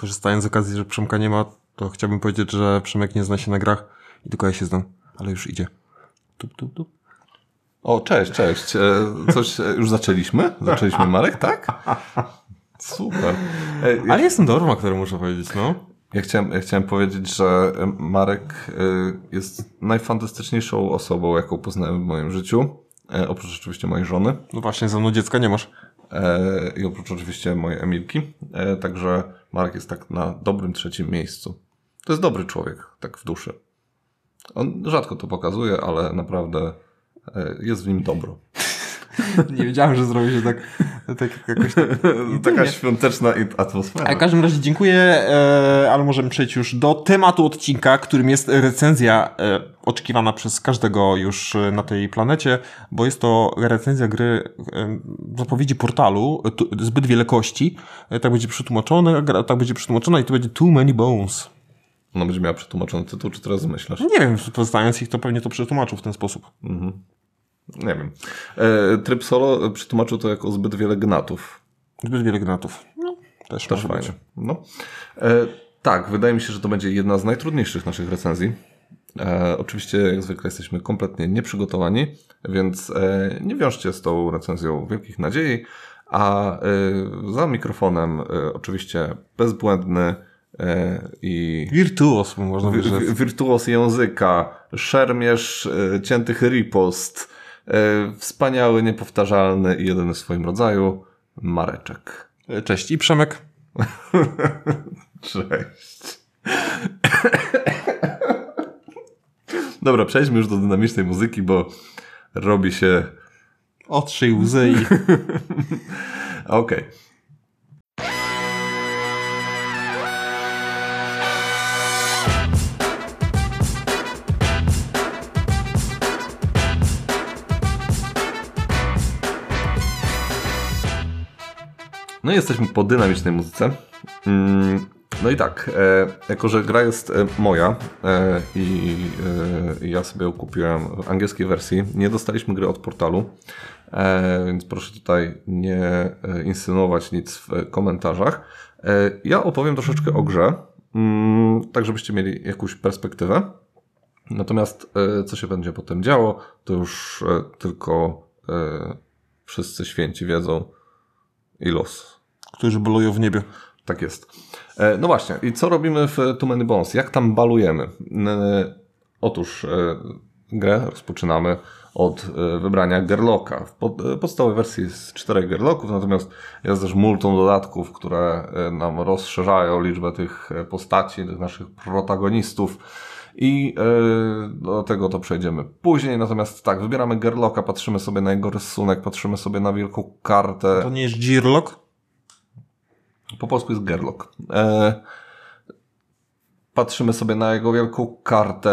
korzystając z okazji, że Przemka nie ma, to chciałbym powiedzieć, że Przemek nie zna się na grach i tylko ja się znam, ale już idzie. Tup, tup, tup. O, cześć, cześć. E, Coś e, już zaczęliśmy? Zaczęliśmy, Marek, tak? Super. E, ja, Ale jestem dobrym aktorem, muszę powiedzieć, no. ja, chciałem, ja chciałem powiedzieć, że e, Marek jest najfantastyczniejszą osobą, jaką poznałem w moim życiu. Oprócz oczywiście mojej żony. No właśnie, ze mną dziecka nie masz. E, i oprócz oczywiście mojej Emilki. E, także Marek jest tak na dobrym trzecim miejscu. To jest dobry człowiek, tak w duszy. On rzadko to pokazuje, ale naprawdę e, jest w nim dobro. Nie wiedziałem, że zrobi się tak, tak jakoś tak. Taka świąteczna i- A atmosfera. w każdym razie dziękuję, e, ale możemy przejść już do tematu odcinka, którym jest recenzja e, oczekiwana przez każdego już e, na tej planecie, bo jest to recenzja gry e, zapowiedzi portalu, tu, zbyt wiele kości, e, tak będzie przetłumaczone, gra- tak będzie przetłumaczona i to będzie Too Many Bones. Ona będzie miała przetłumaczony tytuł, czy teraz zmyślasz? Nie wiem, poznając ich, to pewnie to przetłumaczył w ten sposób. Nie wiem. E, tryb solo przetłumaczył to jako zbyt wiele gnatów. Zbyt wiele gnatów. No, też, Też fajnie. być. No. E, tak, wydaje mi się, że to będzie jedna z najtrudniejszych naszych recenzji. E, oczywiście, jak zwykle, jesteśmy kompletnie nieprzygotowani, więc e, nie wiążcie z tą recenzją wielkich nadziei. A e, za mikrofonem, e, oczywiście, bezbłędny i Wirtuos, można wi- powiedzieć. wi- wirtuos języka, szermierz ciętych ripost, wspaniały, niepowtarzalny i jedyny w swoim rodzaju, Mareczek. Cześć i Przemek. Cześć. Dobra, przejdźmy już do dynamicznej muzyki, bo robi się. Otrzyj łzy i... Okej. No i jesteśmy po dynamicznej muzyce. Mm, No i tak, e, jako że gra jest e, moja e, i ja sobie ją kupiłem w angielskiej wersji, nie dostaliśmy gry od portalu, więc proszę tutaj nie insynuować nic w komentarzach. Ja opowiem troszeczkę o grze, mm, tak żebyście mieli jakąś perspektywę. Natomiast co się będzie potem działo, to już tylko wszyscy święci wiedzą i los. którzy bolują w niebie. Tak jest. E, No właśnie, i co robimy w Too Many Bones? Jak tam balujemy? E, Otóż e, grę rozpoczynamy od wybrania Gerlocka. W pod, e, podstawowej wersji jest czterech Gerlocków, natomiast jest też multum dodatków, które nam rozszerzają liczbę tych postaci, tych naszych protagonistów. I e, do tego to przejdziemy później. Natomiast tak, wybieramy Gerlocka, patrzymy sobie na jego rysunek, patrzymy sobie na wielką kartę. To nie jest Girlock? Po polsku jest Gerlock. E, patrzymy sobie na jego wielką kartę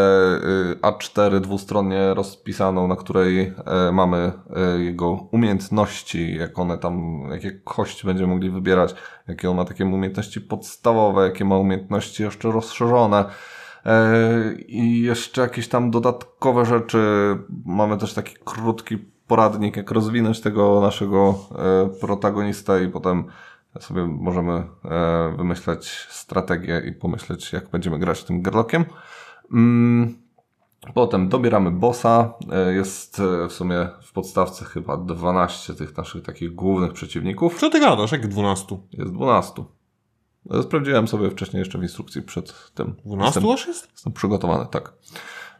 y, A4 dwustronnie rozpisaną, na której e, mamy e, jego umiejętności, jak one tam, jakie kości będziemy mogli wybierać, jakie on ma takie umiejętności podstawowe, jakie ma umiejętności jeszcze rozszerzone. E, I jeszcze jakieś tam dodatkowe rzeczy. Mamy też taki krótki poradnik, jak rozwinąć tego naszego e, protagonista i potem sobie możemy e, wymyśleć strategię i pomyśleć, jak będziemy grać tym Gerlockiem. Mm, Potem dobieramy bossa. Jest w sumie w podstawce chyba 12 tych naszych takich głównych przeciwników. Co ty gadasz? Jak 12? Jest 12. E, Sprawdziłem sobie wcześniej jeszcze w instrukcji przed tym. 12 Jestem- aż jest? Jestem przygotowany, tak.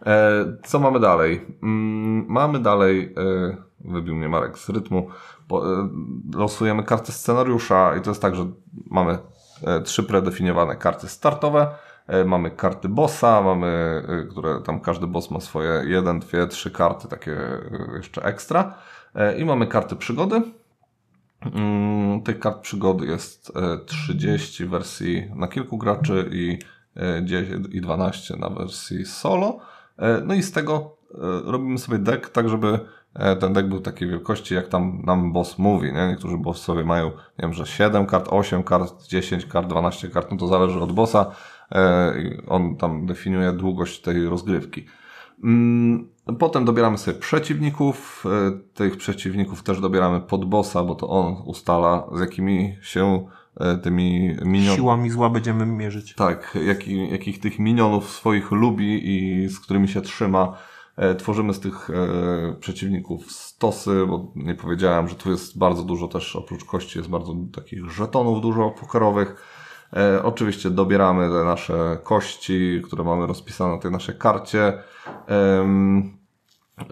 E, co mamy dalej? Mm, mamy dalej, e, wybił mnie Marek z rytmu, po, e, losujemy kartę scenariusza i to jest tak, że mamy e, trzy predefiniowane karty startowe, e, mamy karty bossa, mamy, e, które tam każdy boss ma swoje jeden, dwie, trzy karty takie jeszcze ekstra i mamy karty przygody. Mm, Tych kart przygody jest e, 30 w wersji na kilku graczy i, e, 10 i 12 na wersji solo. E, No i z tego e, robimy sobie deck, tak żeby e, ten deck był takiej wielkości, jak tam nam boss mówi. Nie? Niektórzy bossowie mają, nie wiem, że 7 kart, 8 kart, 10 kart, 12 kart, no to zależy od bossa. E, On tam definiuje długość tej rozgrywki. Mm, Potem dobieramy sobie przeciwników. E, Tych przeciwników też dobieramy pod bossa, bo to on ustala, z jakimi się e, tymi minionami. Siłami zła będziemy mierzyć. Tak, jaki, jakich tych minionów swoich lubi i z którymi się trzyma. E, tworzymy z tych przeciwników stosy, bo nie powiedziałem, że tu jest bardzo dużo też, oprócz kości jest bardzo takich żetonów dużo pokerowych. E, oczywiście dobieramy te nasze kości, które mamy rozpisane na tej naszej karcie.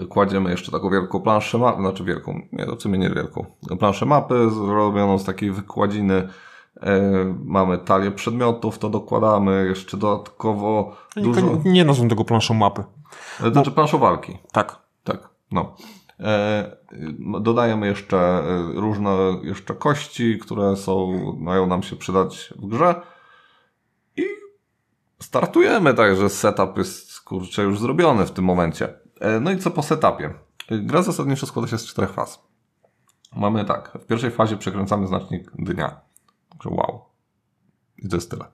Kładziemy jeszcze taką wielką planszę mapy, znaczy wielką, nie, to w sumie nie wielką, planszę mapy zrobioną z takiej wykładziny. E, mamy talię przedmiotów, to dokładamy jeszcze dodatkowo dużo, Nie, nie nazwę tego planszą mapy. e, znaczy planszą walki. Tak. Tak, no. E, dodajemy jeszcze różne jeszcze kości, które są, mają nam się przydać w grze. I startujemy, także setup jest kurczę już zrobiony w tym momencie. E, no i co po setupie? Gra zasadniczo składa się z czterech faz. Mamy tak, w pierwszej fazie przekręcamy znacznik dnia. Także wow. I to jest tyle.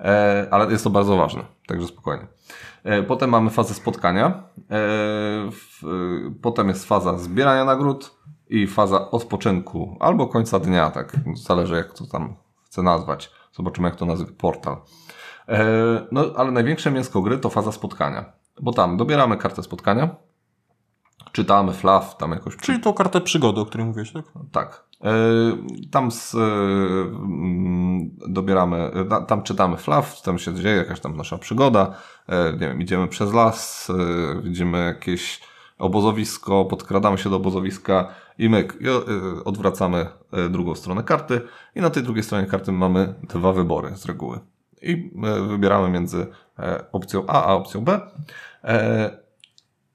E, ale jest to bardzo ważne, także spokojnie. E, potem mamy fazę spotkania. Potem jest faza zbierania nagród i faza odpoczynku albo końca dnia, tak zależy jak to tam chcę nazwać. Zobaczymy jak to nazwie portal. No ale największe mięsko gry to faza spotkania, bo tam dobieramy kartę spotkania, czytamy flaw, tam jakoś Czyli tą kartę przygody, o której mówiłeś, tak? tak. E, Tam z, e, mm, dobieramy, e, ta- tam czytamy flaw, tam się dzieje jakaś tam nasza przygoda. Nie wiem, idziemy przez las, widzimy jakieś obozowisko, podkradamy się do obozowiska i myk, i, odwracamy drugą stronę karty i na tej drugiej stronie karty mamy dwa wybory z reguły. I wybieramy między opcją A a opcją B. E,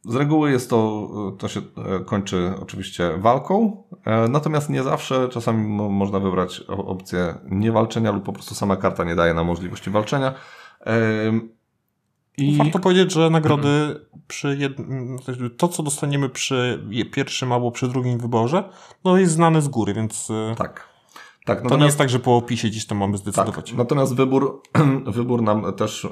z reguły jest to, to się e, kończy oczywiście walką, e, natomiast nie zawsze, czasami mo- można wybrać opcję niewalczenia lub po prostu sama karta nie daje nam możliwości walczenia. I Warto powiedzieć, że nagrody przy jednym, to co dostaniemy przy pierwszym albo przy drugim wyborze, no jest znane z góry, więc tak. Tak, to nie natomiast, jest tak, że po opisie gdzieś tam mamy tak, zdecydować. natomiast wybór, wybór nam też e,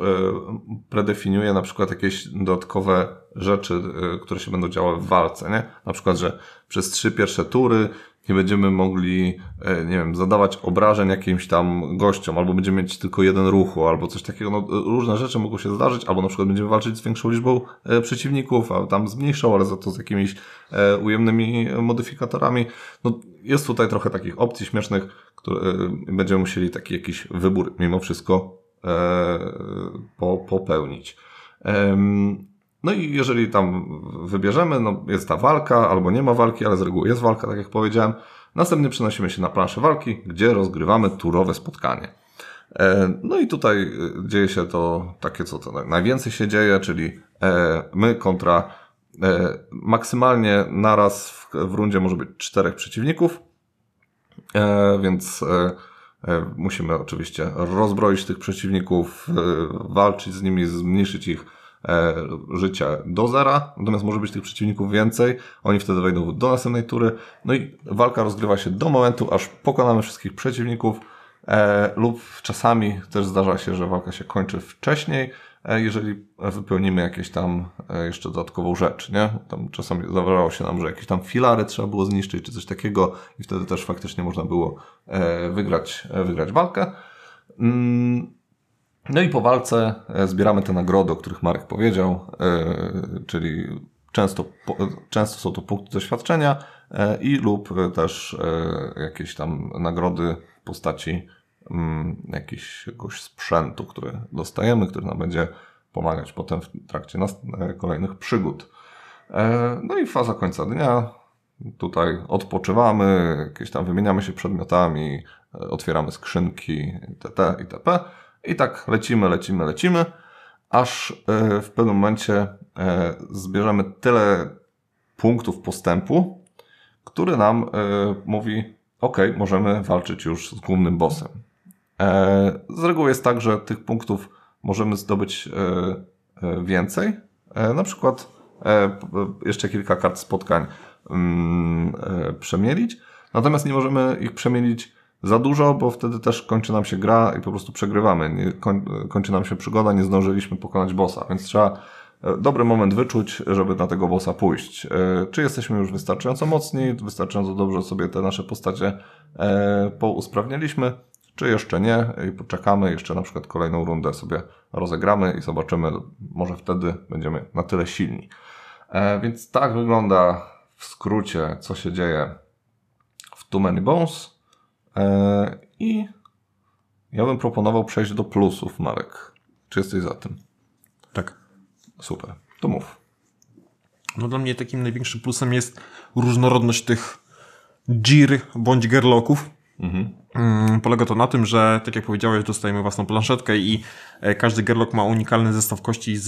predefiniuje na przykład jakieś dodatkowe rzeczy, e, które się będą działy w walce, nie? Na przykład, że przez trzy pierwsze tury nie będziemy mogli, e, nie wiem, zadawać obrażeń jakimś tam gościom, albo będziemy mieć tylko jeden ruchu, albo coś takiego. No, różne rzeczy mogą się zdarzyć, albo na przykład będziemy walczyć z większą liczbą e, przeciwników, a tam z mniejszą, ale za to z jakimiś e, ujemnymi modyfikatorami. No, jest tutaj trochę takich opcji śmiesznych, które e, będziemy musieli taki jakiś wybór mimo wszystko e, po, popełnić. No i jeżeli tam wybierzemy, no jest ta walka, albo nie ma walki, ale z reguły jest walka, tak jak powiedziałem. Następnie przenosimy się na planszę walki, gdzie rozgrywamy turowe spotkanie. E, No i tutaj e, dzieje się to takie, co to najwięcej się dzieje, czyli e, my kontra maksymalnie naraz w, w rundzie może być czterech przeciwników, więc musimy oczywiście rozbroić tych przeciwników, walczyć z nimi, zmniejszyć ich e, życia do zera, natomiast może być tych przeciwników więcej, oni wtedy wejdą do następnej tury, no i walka rozgrywa się do momentu, aż pokonamy wszystkich przeciwników, e, lub czasami też zdarza się, że walka się kończy wcześniej, e, jeżeli wypełnimy jakieś tam e, jeszcze dodatkową rzecz, nie? Tam czasami zdarzało się nam, że jakieś tam filary trzeba było zniszczyć, czy coś takiego i wtedy też faktycznie można było e, wygrać, wygrać walkę. Mm, no i po walce e, zbieramy te nagrody, o których Marek powiedział, e, czyli często, często są to punkty doświadczenia e, i lub też jakieś tam nagrody w postaci mm, jakiegoś sprzętu, który dostajemy, który nam będzie pomagać potem w trakcie kolejnych przygód. No i faza końca dnia. Tutaj odpoczywamy, jakieś tam wymieniamy się przedmiotami, otwieramy skrzynki itd. itp. I tak lecimy, lecimy, lecimy, aż e, w pewnym momencie e, zbierzemy tyle punktów postępu, który nam e, mówi: OK, możemy walczyć już z głównym bossem. Z reguły jest tak, że tych punktów możemy zdobyć więcej. Na przykład jeszcze kilka kart spotkań mm, przemielić. Natomiast nie możemy ich przemielić za dużo, bo wtedy też kończy nam się gra i po prostu przegrywamy. Nie, koń, kończy nam się przygoda, nie zdążyliśmy pokonać bossa, więc trzeba e, dobry moment wyczuć, żeby na tego bossa pójść. E, Czy jesteśmy już wystarczająco mocni, wystarczająco dobrze sobie te nasze postacie e, pousprawnialiśmy, czy jeszcze nie i poczekamy, jeszcze na przykład kolejną rundę sobie rozegramy i zobaczymy, może wtedy będziemy na tyle silni. Więc tak wygląda w skrócie, co się dzieje w Too Many Bones i ja bym proponował przejść do plusów, Marek. Czy jesteś za tym? Tak. Super, to mów. No dla mnie takim największym plusem jest różnorodność tych Gir bądź Gerlocków. Mhm. Polega to na tym, że tak jak powiedziałeś, dostajemy własną planszetkę i e, każdy Gerlock ma unikalny zestaw kości z,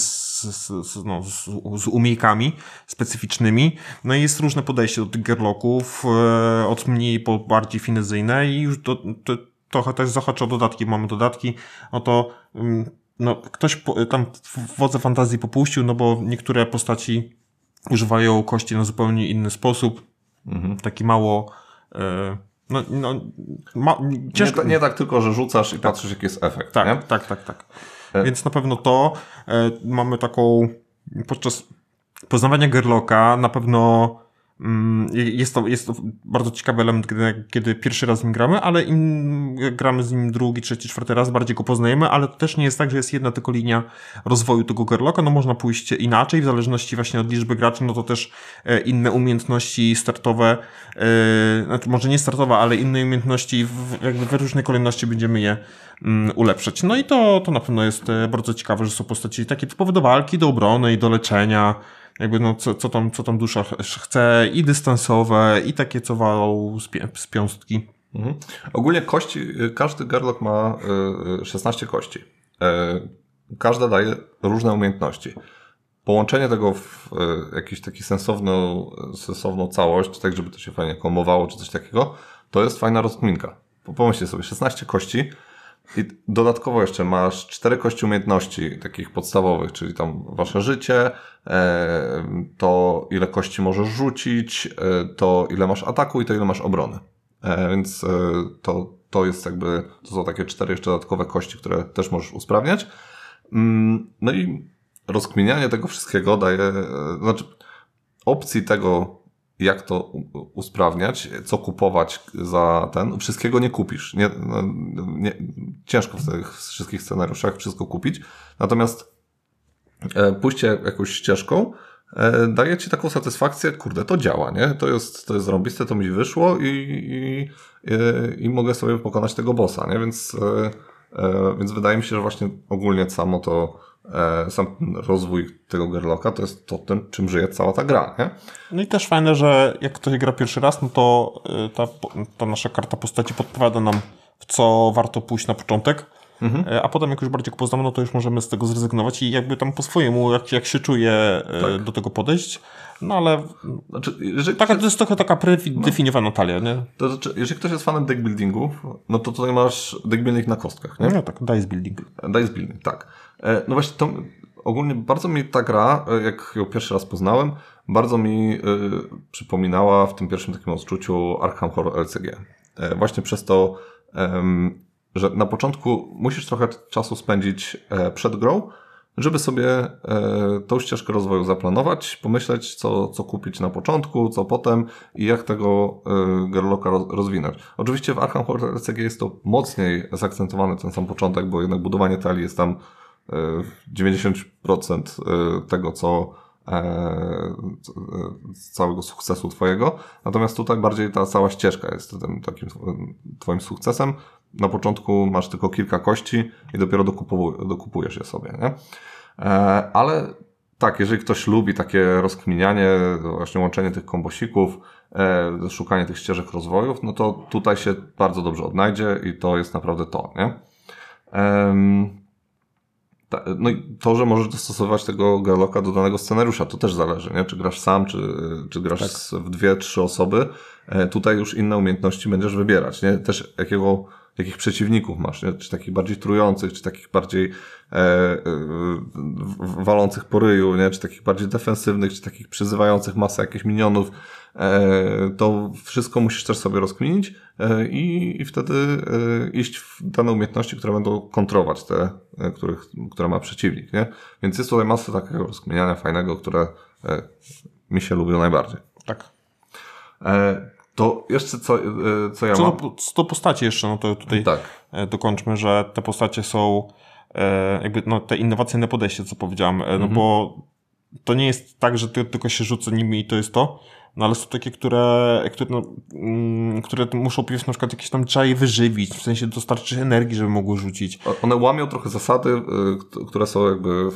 z, z, no, z, z umiejkami specyficznymi. No i jest różne podejście do tych Gerlocków, e, od mniej po bardziej finezyjne i już to, to, trochę też zahacza o dodatki. Mamy dodatki, oto mm, no, ktoś tam w wodze fantazji popuścił, no bo niektóre postaci używają kości na zupełnie inny sposób. Mhm. Taki mało. E, no, no, ma, ciężko... nie, nie, tak tylko, że rzucasz i tak. patrzysz, jaki jest efekt. Tak, nie? tak, tak, tak. E... Więc na pewno to e, mamy taką podczas poznawania Gerloka na pewno jest to, jest to bardzo ciekawy element, kiedy, kiedy pierwszy raz z nim gramy, ale im gramy z nim drugi, trzeci, czwarty raz, bardziej go poznajemy, ale to też nie jest tak, że jest jedna tylko linia rozwoju tego Gerlocka, no można pójść inaczej, w zależności właśnie od liczby graczy, no to też e, inne umiejętności startowe, e, znaczy może nie startowe, ale inne umiejętności w, jakby w różnej kolejności będziemy je mm, ulepszać. No i to, to na pewno jest e, bardzo ciekawe, że są postaci takie typowe do walki, do obrony i do leczenia, jakby no, co, co, tam, co tam dusza chce, i dystansowe, i takie, co walą z, z piąstki. Mhm. Ogólnie kości, y, każdy Garlock ma 16 y, y, kości. E, każda daje różne umiejętności. Połączenie tego w jakiś taki sensowną, sensowną całość, tak żeby to się fajnie komowało, czy coś takiego, to jest fajna rozkminka. Pomyślcie sobie, 16 kości, i dodatkowo jeszcze masz cztery kości umiejętności takich podstawowych, czyli tam wasze życie, e, to ile kości możesz rzucić, e, to ile masz ataku i to ile masz obrony. E, więc to, to jest jakby, to są takie cztery jeszcze dodatkowe kości, które też możesz usprawniać. Mm, no i rozkminianie tego wszystkiego daje, znaczy opcji tego, jak to usprawniać, co kupować za ten. Wszystkiego nie kupisz. Nie, no, nie, ciężko w tych wszystkich scenariuszach wszystko kupić. Natomiast e, pójście jakąś ścieżką e, daje ci taką satysfakcję, kurde, to działa, nie? To jest, to jest zrobiste, to mi wyszło i, i, i, i mogę sobie pokonać tego bossa, nie? Więc, e, e więc wydaje mi się, że właśnie ogólnie samo to E, sam rozwój tego Gerlocka to jest to, tym, czym żyje cała ta gra. Nie? No i też fajne, że jak ktoś gra pierwszy raz, no to e, ta, ta nasza karta postaci podpowiada nam, w co warto pójść na początek. Mhm. E, a potem, jak już bardziej go poznamy, no to już możemy z tego zrezygnować i jakby tam po swojemu, jak, jak się czuje tak. do tego podejść. No ale znaczy, jeżeli taka, to jest trochę taka predefiniowana no, talia, nie? To znaczy, jeżeli ktoś jest fanem deckbuildingów, no to tutaj masz deckbuilding na kostkach, nie? No tak, dice building. Dice building, tak. E, no właśnie, to ogólnie bardzo mi ta gra, e, jak ją pierwszy raz poznałem, bardzo mi y, przypominała w tym pierwszym takim odczuciu Arkham Horror LCG. Y, właśnie przez to, że na początku musisz trochę czasu spędzić przed grą, żeby sobie tą ścieżkę rozwoju zaplanować, pomyśleć, co, co kupić na początku, co potem i jak tego Gerlocka rozwinąć. Oczywiście w Arkham Horror LCG jest to mocniej zaakcentowany ten sam początek, bo jednak budowanie talii jest tam 90% e, tego, co e, całego sukcesu twojego. Natomiast tutaj bardziej ta cała ścieżka jest tym takim twoim sukcesem. Na początku masz tylko kilka kości i dopiero dokupujesz je sobie, nie? E, ale tak, jeżeli ktoś lubi takie rozkminianie, właśnie łączenie tych kombosików, szukanie tych ścieżek rozwojów, no to tutaj się bardzo dobrze odnajdzie i to jest naprawdę to, nie? No i to, że możesz dostosować tego Garlocka do danego scenariusza, to też zależy, nie? Czy grasz sam, czy, czy grasz tak. w dwie, trzy osoby. E, tutaj już inne umiejętności będziesz wybierać, nie? Też jakiego, jakich przeciwników masz, nie? Czy takich bardziej trujących, czy takich bardziej e, e, walących po ryju, nie? Czy takich bardziej defensywnych, czy takich przyzywających masę jakichś minionów. E, to wszystko musisz też sobie rozkminić e, i, i wtedy e, iść w dane umiejętności, które będą kontrować te, których, które ma przeciwnik, nie? Więc jest tutaj masa takiego rozkminiania fajnego, które mi się lubią najbardziej. Tak. To jeszcze co, e, co ja Co mam? do, co do postaci jeszcze, no to tutaj Tak. e, dokończmy, że te postacie są e, jakby no, te innowacyjne podejście, co powiedziałem, no Mhm. bo to nie jest tak, że ty tylko się rzuca nimi i to jest to, no ale są takie, które, które, no, mm, które muszą pierw na przykład jakieś tam trzeba je wyżywić, w sensie dostarczyć energii, żeby mogły rzucić. One łamią trochę zasady, kt- które są jakby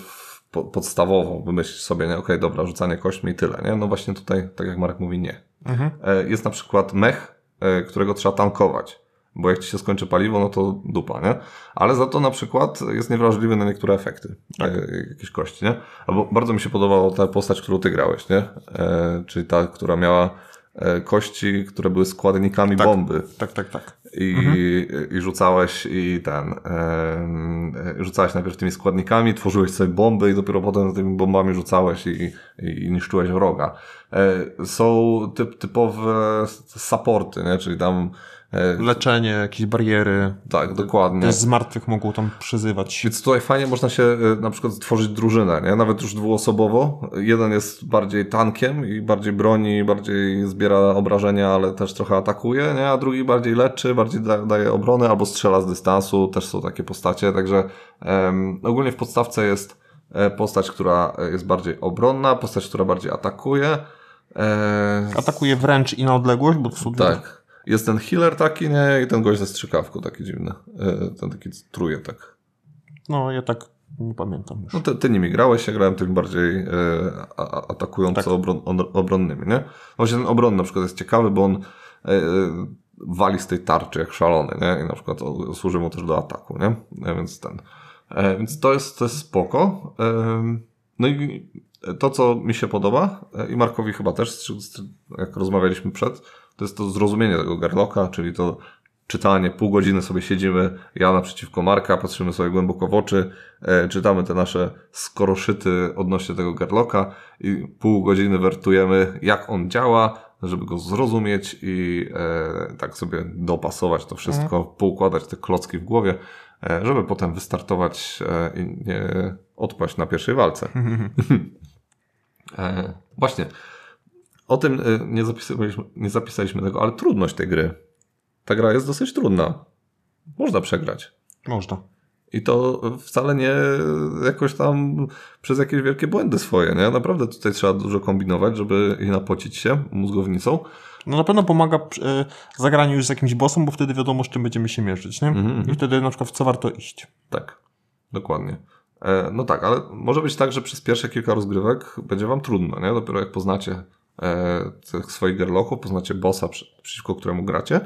podstawową. Wymyślić sobie, nie? Okej, dobra, rzucanie kośćmi i tyle, nie? No właśnie tutaj, tak jak Marek mówi, nie. Mhm. E, Jest na przykład mech, e, którego trzeba tankować. Bo jak ci się skończy paliwo, no to dupa, nie? Ale za to na przykład jest niewrażliwy na niektóre efekty. Tak. E, jakieś kości, nie? Albo bardzo mi się podobała ta postać, którą ty grałeś, nie? Czyli ta, która miała kości, które były składnikami Tak. bomby Tak, tak, tak. i, i rzucałeś i ten, e, rzucałeś najpierw tymi składnikami, tworzyłeś sobie bomby i dopiero potem tymi bombami rzucałeś i, i, i niszczyłeś wroga. E, są typ, typowe supporty, nie? czyli tam e, Leczenie, jakieś bariery, tak, dokładnie. też z martwych mogą tam przyzywać. Więc tutaj fajnie można się e, na przykład stworzyć drużynę, nie? nawet już dwuosobowo. Jeden jest bardziej tankiem i bardziej broni, bardziej zbiera obrażenia, ale też trochę atakuje, nie? a drugi bardziej leczy, bardziej da, daje obronę albo strzela z dystansu. Też są takie postacie, także em, ogólnie w podstawce jest postać, która jest bardziej obronna, postać, która bardziej atakuje. E, Atakuje wręcz i na odległość, bo to są tak. Jest ten healer taki, nie? I ten gość ze strzykawką taki dziwny. E, ten taki truje tak. No, ja tak nie pamiętam już. No ty, ty nimi grałeś, ja grałem tymi bardziej e, a, a- atakująco Tak. nie? Właśnie ten obronny na przykład jest ciekawy, bo on e, e, wali z tej tarczy jak szalony, nie? I na przykład on, służy mu też do ataku, nie? E, więc ten. E, więc to jest, to jest spoko. E, no i to, co mi się podoba e, i Markowi chyba też, jak rozmawialiśmy przed, to jest to zrozumienie tego Garlocka, czyli to czytanie, pół godziny sobie siedzimy, ja naprzeciwko Marka, patrzymy sobie głęboko w oczy, e, czytamy te nasze skoroszyty odnośnie tego Garlocka i pół godziny wertujemy, jak on działa, żeby go zrozumieć i e, tak sobie dopasować to wszystko, poukładać te klocki w głowie, e, żeby potem wystartować i nie odpaść na pierwszej walce. e, właśnie, o tym e, nie zapisaliśmy, nie zapisaliśmy tego, ale trudność tej gry. Ta gra jest dosyć trudna. Można przegrać. Można. I to wcale nie jakoś tam przez jakieś wielkie błędy swoje, nie? Naprawdę tutaj trzeba dużo kombinować, żeby nie napocić się mózgownicą. No na pewno pomaga e, zagraniu już z jakimś bossem, bo wtedy wiadomo, z czym będziemy się mierzyć, nie? Mhm, I wtedy na przykład w co warto iść. Tak, dokładnie. E, no tak, ale może być tak, że przez pierwsze kilka rozgrywek będzie wam trudno, nie? Dopiero jak poznacie e, tych swoich gerlochów, poznacie bossa, przy, przeciwko któremu gracie,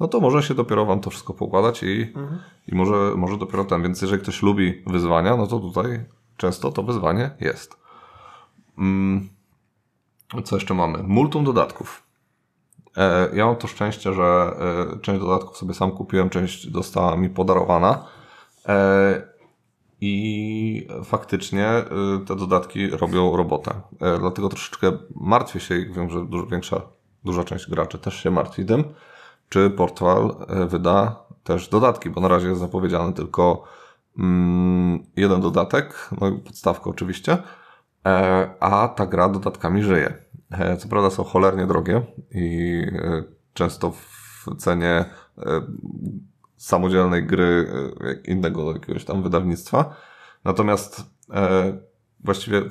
no to może się dopiero wam to wszystko poukładać i, i może, może dopiero ten. Więc jeżeli ktoś lubi wyzwania, no to tutaj często to wyzwanie jest. Mm, co jeszcze mamy? Multum dodatków. E, Ja mam to szczęście, że część dodatków sobie sam kupiłem, część została mi podarowana. I faktycznie e, te dodatki robią robotę. E, Dlatego troszeczkę martwię się wiem, że dużo większa, duża część graczy też się martwi tym, czy portal e, wyda też dodatki, bo na razie jest zapowiedziany tylko mm, jeden dodatek, no i podstawka oczywiście, e, a ta gra dodatkami żyje. Co prawda są cholernie drogie i często w cenie samodzielnej gry e, innego jakiegoś tam wydawnictwa. Natomiast e, właściwie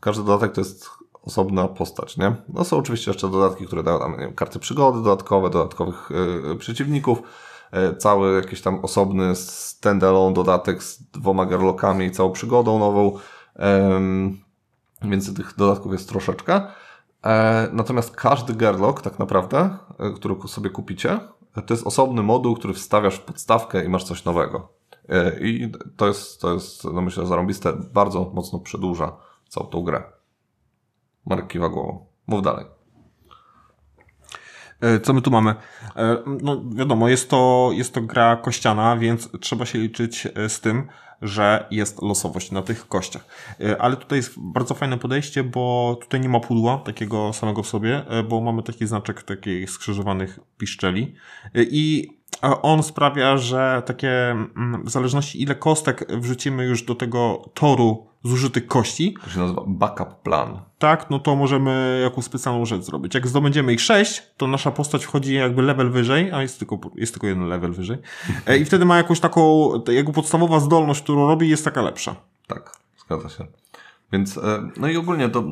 każdy dodatek to jest osobna postać, nie? No są oczywiście jeszcze dodatki, które dają tam wiem, karty przygody dodatkowe, dodatkowych e, przeciwników, e, cały jakiś tam osobny standalone dodatek z dwoma garlokami i całą przygodą nową. Em, więc tych dodatków jest troszeczkę. Natomiast każdy Gerlock tak naprawdę, który sobie kupicie, to jest osobny moduł, który wstawiasz w podstawkę i masz coś nowego. E, I to jest, to jest no myślę, zarąbiste. Bardzo mocno przedłuża całą tą grę. Marek kiwa głową. Mów dalej. E, Co my tu mamy? E, No wiadomo, jest to, jest to gra kościana, więc trzeba się liczyć e, z tym, że jest losowość na tych kościach. Ale tutaj jest bardzo fajne podejście, bo tutaj nie ma pudła takiego samego w sobie, bo mamy taki znaczek takich skrzyżowanych piszczeli. I on sprawia, że takie mm, w zależności ile kostek wrzucimy już do tego toru zużytych kości, To się nazywa backup plan. tak, no to możemy jakąś specjalną rzecz zrobić. Jak zdobędziemy ich sześć, to nasza postać wchodzi jakby level wyżej, a jest tylko, jest tylko jeden level wyżej. E, I wtedy ma jakąś taką, jakby podstawowa zdolność, którą robi, jest taka lepsza. Tak, zgadza się. Więc, e, no i ogólnie to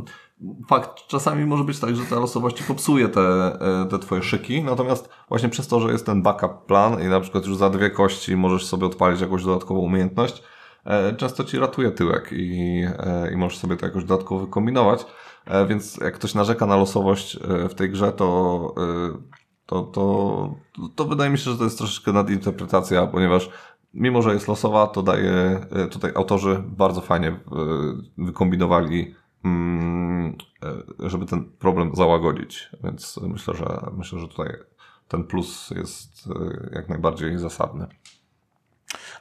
fakt, czasami może być tak, że ta losowość ci popsuje te, e, te twoje szyki, natomiast właśnie przez to, że jest ten backup plan i na przykład już za dwie kości możesz sobie odpalić jakąś dodatkową umiejętność, e, często ci ratuje tyłek i, e, i możesz sobie to jakoś dodatkowo wykombinować. Więc jak ktoś narzeka na losowość w tej grze, to, to, to, to wydaje mi się, że to jest troszeczkę nadinterpretacja, ponieważ mimo, że jest losowa, to daje, tutaj autorzy bardzo fajnie wykombinowali, żeby ten problem załagodzić. Więc myślę, że myślę, że tutaj ten plus jest e, jak najbardziej zasadny.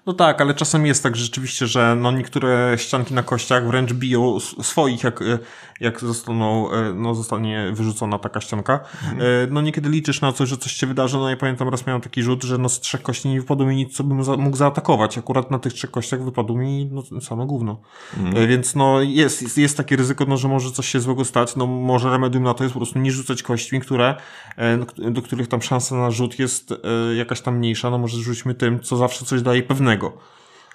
No tak, ale czasem jest tak rzeczywiście, że no niektóre ścianki na kościach wręcz biją swoich, jak, e, jak zostaną, e, no zostanie wyrzucona taka ścianka. Mhm. E, No niekiedy liczysz na coś, że coś się wydarzy, no i pamiętam raz miałem taki rzut, że no z trzech kości nie wypadło mi nic, co bym za, mógł zaatakować. Akurat na tych trzech kościach wypadło mi no, same gówno. Mhm. Więc no jest, jest, jest takie ryzyko, no, że może coś się złego stać. No może remedium na to jest po prostu nie rzucać kośćmi, które, e, do- których tam szansa na rzut jest jakaś tam mniejsza. No może rzućmy tym, co zawsze coś daje pewnego.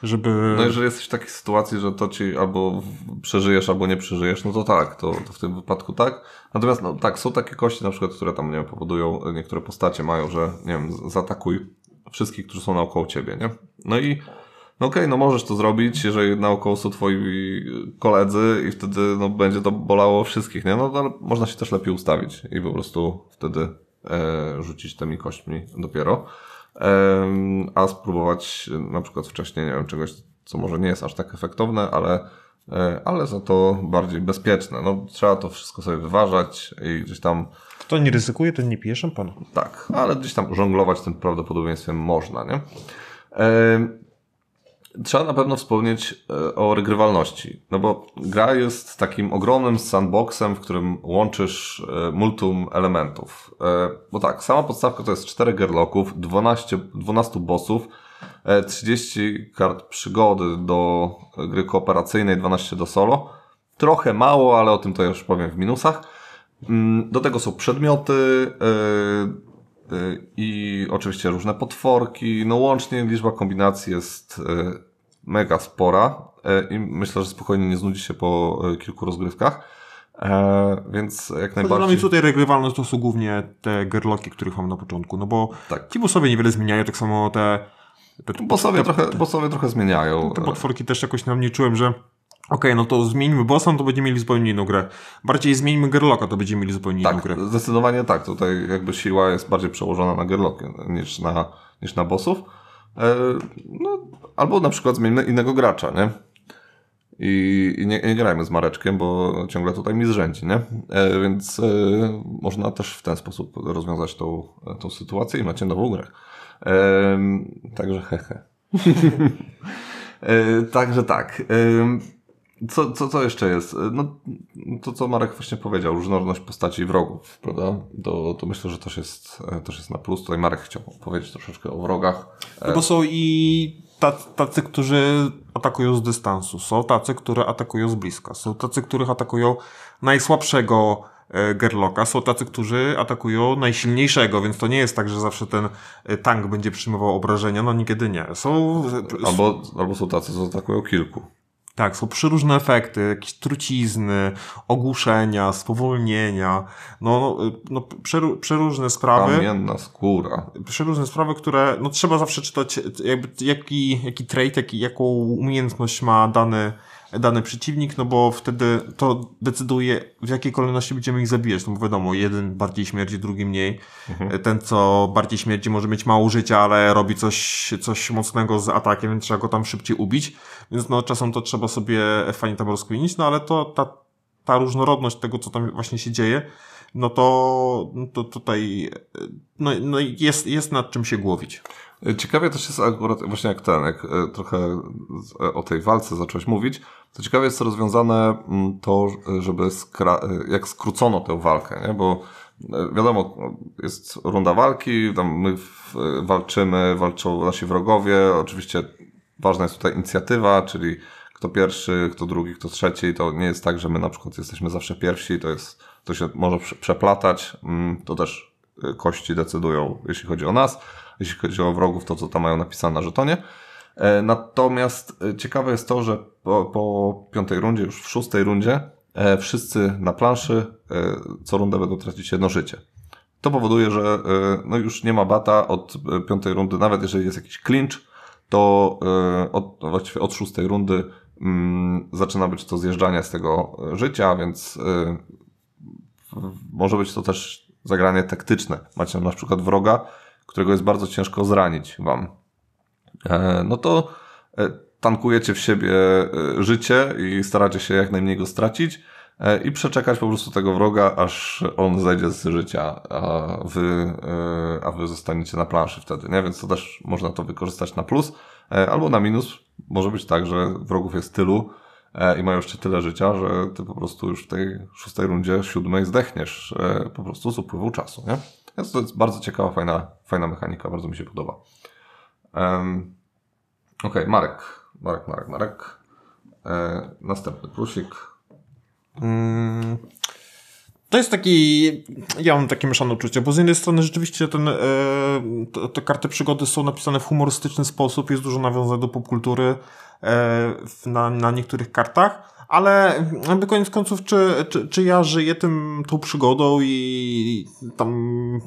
Żeby... No jeżeli jesteś w takiej sytuacji, że to ci albo przeżyjesz, albo nie przeżyjesz, no to tak, to, to w tym wypadku tak. Natomiast no tak, są takie kości na przykład, które tam, nie wiem, powodują, niektóre postacie mają, że, nie wiem, zaatakuj wszystkich, którzy są naokoło ciebie, nie? No i no okej, no możesz to zrobić, jeżeli naokoło są twoi koledzy i wtedy no, będzie to bolało wszystkich, nie? No ale można się też lepiej ustawić i po prostu wtedy e, rzucić tymi kośćmi dopiero. A spróbować na przykład wcześniej, nie wiem, czegoś, co może nie jest aż tak efektowne, ale, e, ale za to bardziej bezpieczne. No, trzeba to wszystko sobie wyważać i gdzieś tam, Kto nie ryzykuje, ten nie pije szampana. tak, ale gdzieś tam żonglować tym prawdopodobieństwem można, nie? Trzeba na pewno wspomnieć e, o regrywalności, no bo gra jest takim ogromnym sandboxem, w którym łączysz e, multum elementów. E, Bo tak, sama podstawka to jest 4 gerloków, 12, 12 bossów, e, 30 kart przygody do gry kooperacyjnej, 12 do solo. Trochę mało, ale o tym to już powiem w minusach. Mm, Do tego są przedmioty i oczywiście różne potworki. No łącznie liczba kombinacji jest mega spora yy, i myślę, że spokojnie nie znudzi się po yy, kilku rozgrywkach. E, więc jak Dla mnie najbardziej. tutaj regrywalność to są głównie te gerloki, których mam na początku, no bo Tak. ci bossowie niewiele zmieniają, tak samo te, te, Bossowie te, trochę, bossowie trochę zmieniają. te potworki też jakoś nam nie czułem, że okej, no to zmieńmy bossa, no to będziemy mieli zupełnie inną grę. Bardziej zmieńmy gerloka, to będziemy mieli zupełnie inną Tak, grę. zdecydowanie tak. Tutaj jakby siła jest bardziej przełożona na gerloki niż na, niż na bossów. E, no, albo na przykład zmieńmy innego gracza, nie? I, i nie, nie grajmy z Mareczkiem, bo ciągle tutaj mi zrzędzi, nie? E, więc e, można też w ten sposób rozwiązać tą, tą sytuację i macie nową grę. E, także hehe. e, także tak. E, co, co, co jeszcze jest? No, to, co Marek właśnie powiedział, różnorodność postaci i wrogów, prawda? To, to myślę, że też jest, też jest na plus. Tutaj Marek chciał powiedzieć troszeczkę o wrogach. No bo są i tacy, którzy atakują z dystansu, są tacy, które atakują z bliska, są tacy, których atakują najsłabszego e, Gerloka, są tacy, którzy atakują najsilniejszego, więc to nie jest tak, że zawsze ten e, tank będzie przyjmował obrażenia, no niekiedy nie. Są, Albo, albo są tacy, co atakują kilku. Tak, są przeróżne efekty, jakieś trucizny, ogłuszenia, spowolnienia, no, no, no przeru, przeróżne sprawy. Kamienna skóra. przeróżne sprawy, które no, trzeba zawsze czytać, jakby, jaki, jaki trait, jaki, jaką umiejętność ma dany, dany przeciwnik, no bo wtedy to decyduje, w jakiej kolejności będziemy ich zabijać. No bo wiadomo, jeden bardziej śmierdzi, drugi mniej. Ten, co bardziej śmierdzi, może mieć mało życia, ale robi coś, coś mocnego z atakiem, więc trzeba go tam szybciej ubić. Więc no, czasem to trzeba sobie fajnie tam rozkminić, no ale to ta, ta różnorodność tego, co tam właśnie się dzieje, no to, no to tutaj no, no jest, jest nad czym się głowić. Ciekawie też jest akurat właśnie jak ten, jak e, trochę e, o tej walce zacząłeś mówić, to ciekawie jest rozwiązane mm, to, żeby skra- e, jak skrócono tę walkę, nie? bo wiadomo, jest runda walki, tam my walczymy, walczą nasi wrogowie, oczywiście ważna jest tutaj inicjatywa, czyli kto pierwszy, kto drugi, kto trzeci, to nie jest tak, że my na przykład jesteśmy zawsze pierwsi, to jest, to się może przeplatać, mm, to też kości decydują, jeśli chodzi o nas, jeśli chodzi o wrogów, to co tam mają napisane na żetonie. E, natomiast ciekawe jest to, że po, po piątej rundzie, już w szóstej rundzie, E, wszyscy na planszy e, co rundę będą tracić jedno życie. To powoduje, że e, no już nie ma bata od piątej rundy, nawet jeżeli jest jakiś clinch, to od, właściwie od szóstej rundy mm, zaczyna być to zjeżdżanie z tego życia, więc może być to też zagranie taktyczne. Macie na przykład wroga, którego jest bardzo ciężko zranić wam. No to tankujecie w siebie e, życie i staracie się jak najmniej go stracić e, i przeczekać po prostu tego wroga, aż on zejdzie z życia, a wy, e, a wy zostaniecie na planszy wtedy, nie? Więc to też można to wykorzystać na plus albo na minus. Może być tak, że wrogów jest tylu i mają jeszcze tyle życia, że ty po prostu już w tej szóstej rundzie, siódmej zdechniesz po prostu z upływu czasu, nie? Więc to jest bardzo ciekawa, fajna, fajna mechanika, bardzo mi się podoba. Um, Marek. Marek, Marek, Marek. E, następny plusik. Mm, to jest taki, ja mam takie mieszane uczucie, bo z jednej strony rzeczywiście ten, e, te, te, karty przygody są napisane w humorystyczny sposób, jest dużo nawiązań do popkultury e, na, na niektórych kartach, ale jakby koniec końców, czy, czy, czy ja żyję tym, tą przygodą i tam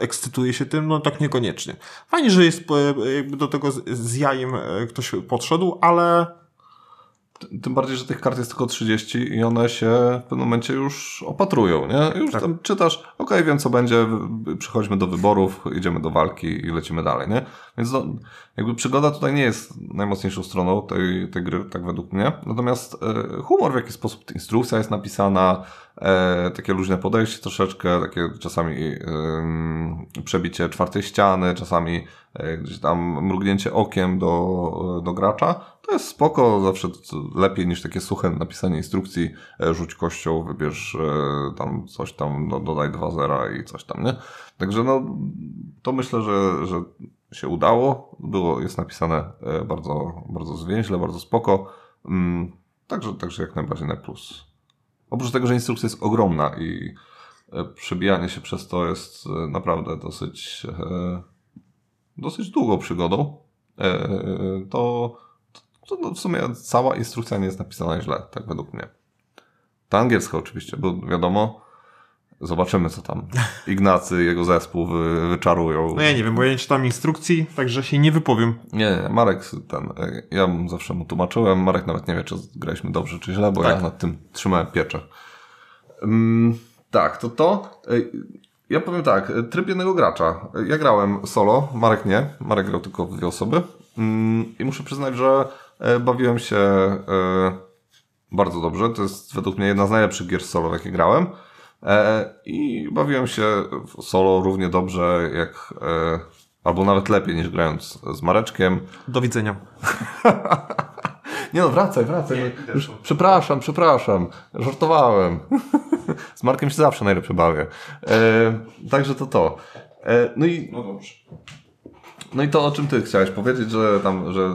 ekscytuję się tym, no tak niekoniecznie. Fajnie, że jest e, jakby do tego z jajem e, ktoś podszedł, ale tym bardziej, że tych kart jest tylko 30 i one się w pewnym momencie już opatrują, nie? Już tak. tam czytasz, okej, okay, wiem co będzie, przychodźmy do wyborów, idziemy do walki i lecimy dalej, nie? Więc no, jakby przygoda tutaj nie jest najmocniejszą stroną tej, tej gry, tak według mnie. Natomiast e, humor, w jaki sposób instrukcja jest napisana, e, takie luźne podejście troszeczkę, takie czasami e, przebicie czwartej ściany, czasami e, gdzieś tam mrugnięcie okiem do, do gracza, to jest spoko, zawsze lepiej niż takie suche napisanie instrukcji, e, rzuć kością, wybierz e, tam coś tam, no, dodaj dwa zera i coś tam, nie? Także no, to myślę, że, że się udało. Było, jest napisane e, bardzo, bardzo zwięźle, bardzo spoko. Mm, także, także jak najbardziej na plus. Oprócz tego, że instrukcja jest ogromna i przebijanie się przez to jest naprawdę dosyć, dosyć długą przygodą, to to no, w sumie cała instrukcja nie jest napisana źle, tak według mnie. Ta angielska oczywiście, bo wiadomo, zobaczymy co tam Ignacy, jego zespół wy, wyczarują. No ja nie wiem, bo ja nie czytam instrukcji, także się nie wypowiem. Nie, nie, Marek ten, ja zawsze mu tłumaczyłem, Marek nawet nie wie, czy graliśmy dobrze, czy źle, bo tak. ja nad tym trzymałem pieczę. Um, tak, to to. Ja powiem tak, tryb jednego gracza. Ja grałem solo, Marek nie. Marek grał tylko w dwie osoby. Um, I muszę przyznać, że E, bawiłem się e, bardzo dobrze. To jest według mnie jedna z najlepszych gier solo, jakie grałem. E, I bawiłem się solo równie dobrze jak, albo nawet lepiej niż grając z Mareczkiem. Do widzenia. Nie no, wracaj, wracaj. Nie, Już, przepraszam, przepraszam. Żartowałem. z Markiem się zawsze najlepiej bawię. także to to. no i... No dobrze. No i to, o czym ty chciałeś powiedzieć, że tam, że...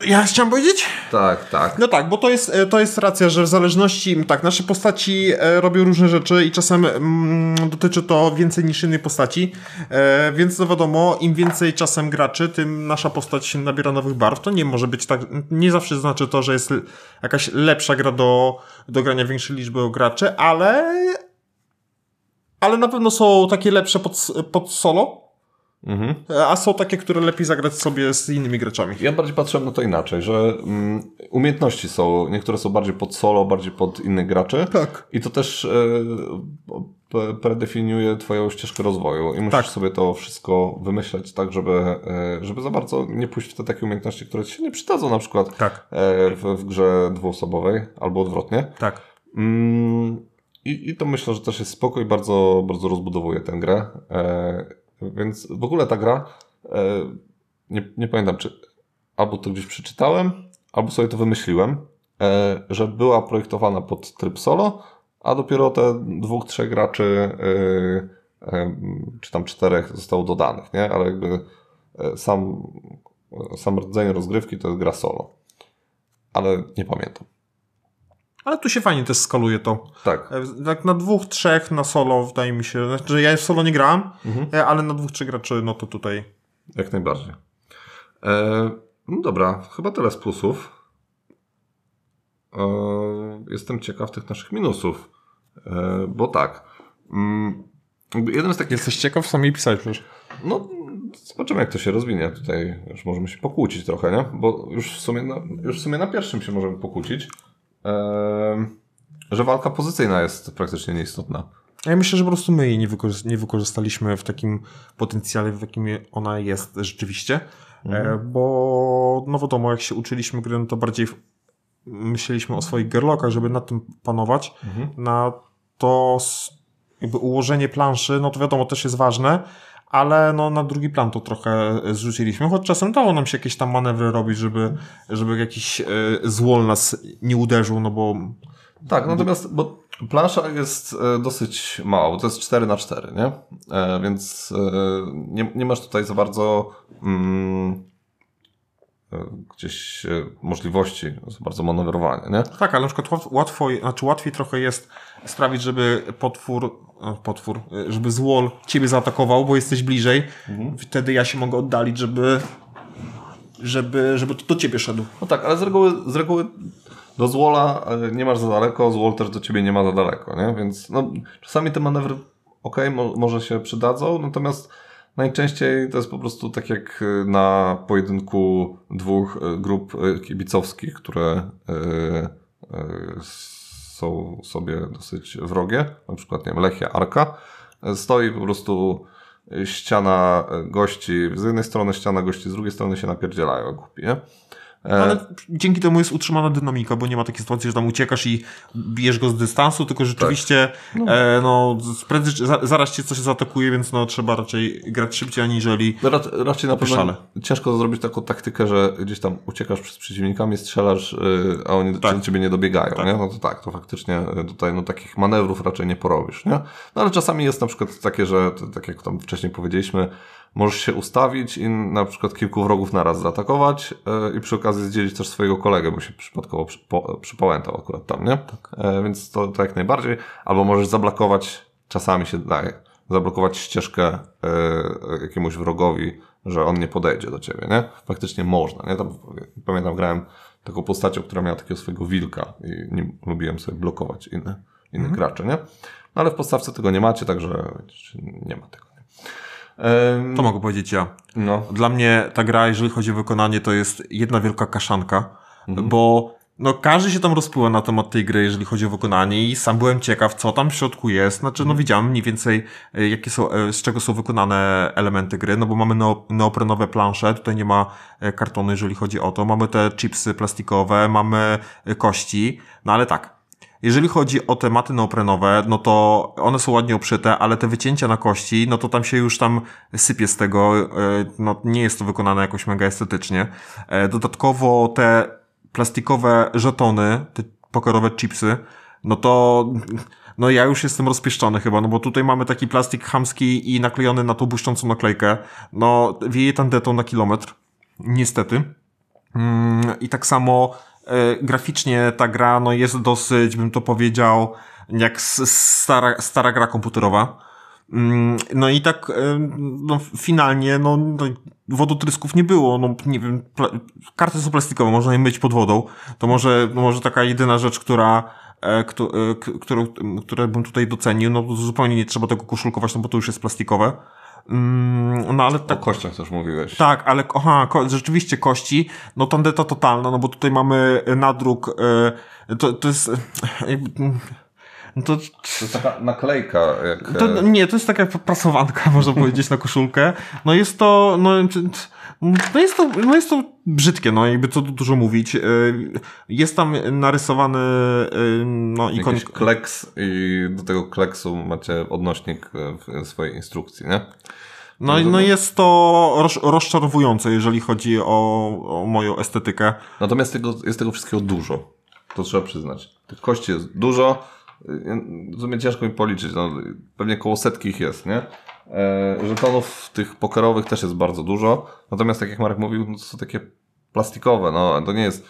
Ja chciałem powiedzieć? Tak, tak. No tak, bo to jest, e, to jest racja, że w zależności, tak, nasze postaci e, robią różne rzeczy i czasem mm, dotyczy to więcej niż innej postaci, e, więc no wiadomo, im więcej czasem graczy, tym nasza postać nabiera nowych barw. To nie może być tak, nie zawsze znaczy to, że jest jakaś lepsza gra do, do grania większej liczby graczy, ale ale na pewno są takie lepsze pod, pod solo, Mhm. A są takie, które lepiej zagrać sobie z innymi graczami. Ja bardziej patrzyłem na to inaczej, że um, umiejętności są, niektóre są bardziej pod solo, bardziej pod innych graczy. Tak. I to też e, predefiniuje twoją ścieżkę rozwoju i musisz tak. sobie to wszystko wymyśleć tak, żeby, e, żeby za bardzo nie pójść w te takie umiejętności, które ci się nie przydadzą na przykład tak. e, w, w grze dwuosobowej albo odwrotnie. Tak. Mm, i, I to myślę, że też jest spoko i bardzo, bardzo rozbudowuje tę grę. E, więc w ogóle ta gra, e, nie, nie pamiętam, czy albo to gdzieś przeczytałem, albo sobie to wymyśliłem, e, że była projektowana pod tryb solo, a dopiero te dwóch, trzech graczy, yy, czy tam czterech zostało dodanych, nie? Ale jakby sam, sam rdzeń rozgrywki to jest gra solo. Ale nie pamiętam. Ale tu się fajnie też skaluje to. Tak. E, Tak na dwóch, trzech na solo wydaje mi się, znaczy, że ja w solo nie grałem, e, ale na dwóch, trzech graczy, no to tutaj Jak najbardziej. E, no dobra, chyba tyle z plusów. E, jestem ciekaw tych naszych minusów. E, bo tak. Mm, jeden z takich. jesteś ciekaw sami pisać przecież. No, zobaczymy, jak to się rozwinie. Tutaj już możemy się pokłócić trochę, nie? Bo już w sumie na, już w sumie na pierwszym się możemy pokłócić. Że walka pozycyjna jest praktycznie nieistotna. Ja myślę, że po prostu my jej nie, wykorzy- nie wykorzystaliśmy w takim potencjale, w jakim ona jest rzeczywiście. E, bo no wiadomo, jak się uczyliśmy gry, no to bardziej myśleliśmy o swoich gerlokach, żeby nad tym panować. Na to jakby ułożenie planszy, no to wiadomo, też jest ważne, ale no na drugi plan to trochę zrzuciliśmy, choć czasem dało nam się jakieś tam manewry robić, żeby, żeby jakiś e, złol nas nie uderzył, no bo Tak, natomiast, bo plansza jest e, dosyć mała, bo to jest 4 na 4 nie? E, więc e, nie, nie masz tutaj za bardzo mm, e, gdzieś e, możliwości za bardzo manewrowania, nie? Tak, ale na przykład łat- łatwo, znaczy łatwiej trochę jest sprawić, żeby potwór, e, potwór, e, żeby złol ciebie zaatakował, bo jesteś bliżej. Wtedy ja się mogę oddalić, żeby, żeby, żeby to do ciebie szedł. No tak, ale z reguły, z reguły do złola e, nie masz za daleko, złol też do ciebie nie ma za daleko, nie? Więc no, czasami te manewry ok, mo może się przydadzą, natomiast najczęściej to jest po prostu tak jak e, na pojedynku dwóch e, grup e, kibicowskich, które są sobie dosyć wrogie, na przykład nie wiem, Lechia, Arka, stoi po prostu ściana gości, z jednej strony ściana gości, z drugiej strony się napierdzielają głupi, nie? E, Ale dzięki temu jest utrzymana dynamika, bo nie ma takiej sytuacji, że tam uciekasz i bijesz go z dystansu, tylko rzeczywiście e, no, prędzej, czy za, zaraz cię coś zaatakuje, więc no, trzeba raczej grać szybciej, aniżeli No Rac- raczej na pewno Szale. ciężko zrobić taką taktykę, że gdzieś tam uciekasz przed przeciwnikami, strzelasz, yy, a oni Tak. do ciebie nie dobiegają, nie? No to tak, to faktycznie y, tutaj no, takich manewrów raczej nie porobisz, nie? No ale czasami jest na przykład takie, że tak jak tam wcześniej powiedzieliśmy, możesz się ustawić i na przykład kilku wrogów naraz zaatakować yy, i przy okazji zdzielić też swojego kolegę, bo się przypadkowo przypo, przypałętał akurat tam, nie? E, więc to, to jak najbardziej. Albo możesz zablokować, czasami się daje, zablokować ścieżkę e, jakiemuś wrogowi, że on nie podejdzie do ciebie, nie? Faktycznie można, nie? Tam, pamiętam, grałem taką postacią, która miała takiego swojego wilka i nie lubiłem sobie blokować inne, innych graczy, nie? No ale w podstawce tego nie macie, także nie ma tego. Nie? To mogę powiedzieć ja. no, Dla mnie ta gra, jeżeli chodzi o wykonanie, to jest jedna wielka kaszanka, bo no, każdy się tam rozpływa na temat tej gry, jeżeli chodzi o wykonanie i sam byłem ciekaw, co tam w środku jest. Znaczy, no widziałem mniej więcej, e, jakie są, e, z czego są wykonane elementy gry, no bo mamy neo, neoprenowe plansze, tutaj nie ma e, kartonu, jeżeli chodzi o to. Mamy te chipsy plastikowe, mamy kości, no ale tak, jeżeli chodzi o te maty neoprenowe, no to one są ładnie obszyte, ale te wycięcia na kości, no to tam się już tam sypie z tego, e, no nie jest to wykonane jakoś mega estetycznie. E, Dodatkowo te plastikowe żetony, te pokerowe chipsy, no to no ja już jestem rozpieszczony chyba, no bo tutaj mamy taki plastik chamski i naklejony na tą błyszczącą naklejkę. No wieje tandetą na kilometr. Niestety. Mm, I tak samo graficznie ta gra no jest dosyć, bym to powiedział, jak stara, stara gra komputerowa. Mm, No i tak e, no, finalnie no, no, wodotrysków nie było. No, nie wiem, karty są plastikowe, można je myć pod wodą. To może, no, może taka jedyna rzecz, która e, e, którą, bym tutaj docenił, no zupełnie nie trzeba tego koszulkować, no bo to już jest plastikowe. Mm, No ale o tak kościach też mówiłeś. tak, ale aha, ko- rzeczywiście kości, no tandeta totalna, no bo tutaj mamy nadruk, e, to, to jest, e, jakby, mm, to, To jest taka naklejka, jak... to, e, nie, to jest taka prasowanka, można powiedzieć, na koszulkę. No jest to, no, no jest to, no jest to brzydkie, no jakby co tu dużo mówić. E, Jest tam narysowany, e, no ikon... Jakiś kleks i do tego kleksu macie odnośnik w swojej instrukcji, nie? No, no jest to roz, rozczarowujące, jeżeli chodzi o, o moją estetykę. Natomiast tego, jest tego wszystkiego dużo. To trzeba przyznać. Tych kości jest dużo, w sumie ciężko mi policzyć, no, pewnie koło setki ich jest, nie? E, żetonów tych pokerowych też jest bardzo dużo, natomiast tak jak Marek mówił, no, to są takie plastikowe, no to nie jest,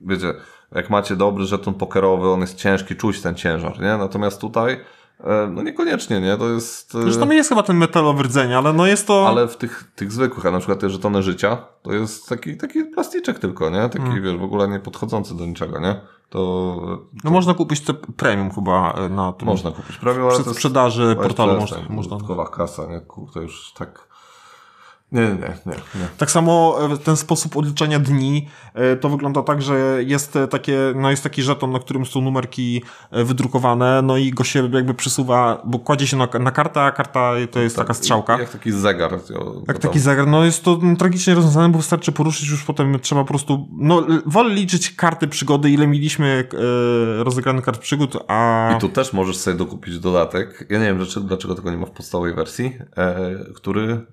wiecie, jak macie dobry żeton pokerowy, on jest ciężki, czuć ten ciężar, nie? Natomiast tutaj E, no niekoniecznie, nie? To jest... Zresztą tam jest chyba ten metalowy rdzeń, ale no jest to... Ale w tych, tych zwykłych, a na przykład te żetony życia, to jest taki, taki plasticzek tylko, nie? Taki, hmm. wiesz, w ogóle nie podchodzący do niczego, nie? To, to... No można kupić te premium chyba e, na tym. Można kupić premium, ale Przed sprzedaży portalu można. można. Dodatkowa kasa, nie? Kurde, już tak nie, nie, nie, nie. Tak samo e, ten sposób odliczania dni e, to wygląda tak, że jest e, takie, no jest taki żeton, na którym są numerki wydrukowane, no i go się jakby przesuwa, bo kładzie się na, na kartę, a karta to jest tak, taka strzałka. Jak taki zegar. Jak taki zegar, no jest to tragicznie rozwiązane, bo wystarczy poruszyć, już potem trzeba po prostu, no wolę liczyć karty przygody, ile mieliśmy e, rozegranych kart przygód, a... I tu też możesz sobie dokupić dodatek, ja nie wiem dlaczego, dlaczego tego nie ma w podstawowej wersji, e, który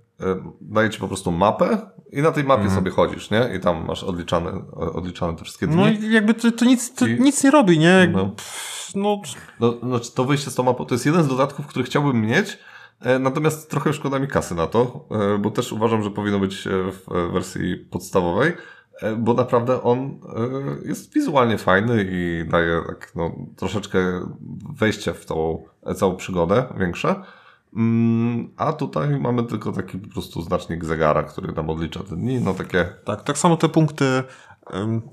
daje ci po prostu mapę i na tej mapie mhm. sobie chodzisz, nie? I tam masz odliczane, odliczane te wszystkie dni. No i jakby to, to nic, to I... nic nie robi, nie? No. Pff, no. No, no, to wyjście z tą mapą to jest jeden z dodatków, który chciałbym mieć, e, natomiast trochę szkoda mi kasy na to, e, bo też uważam, że powinno być w wersji podstawowej, bo naprawdę on jest wizualnie fajny i daje tak, no, troszeczkę wejście w tą całą przygodę większe. Mm, a tutaj mamy tylko taki po prostu znacznik zegara, który nam odlicza te dni, no takie... Tak, tak samo te punkty,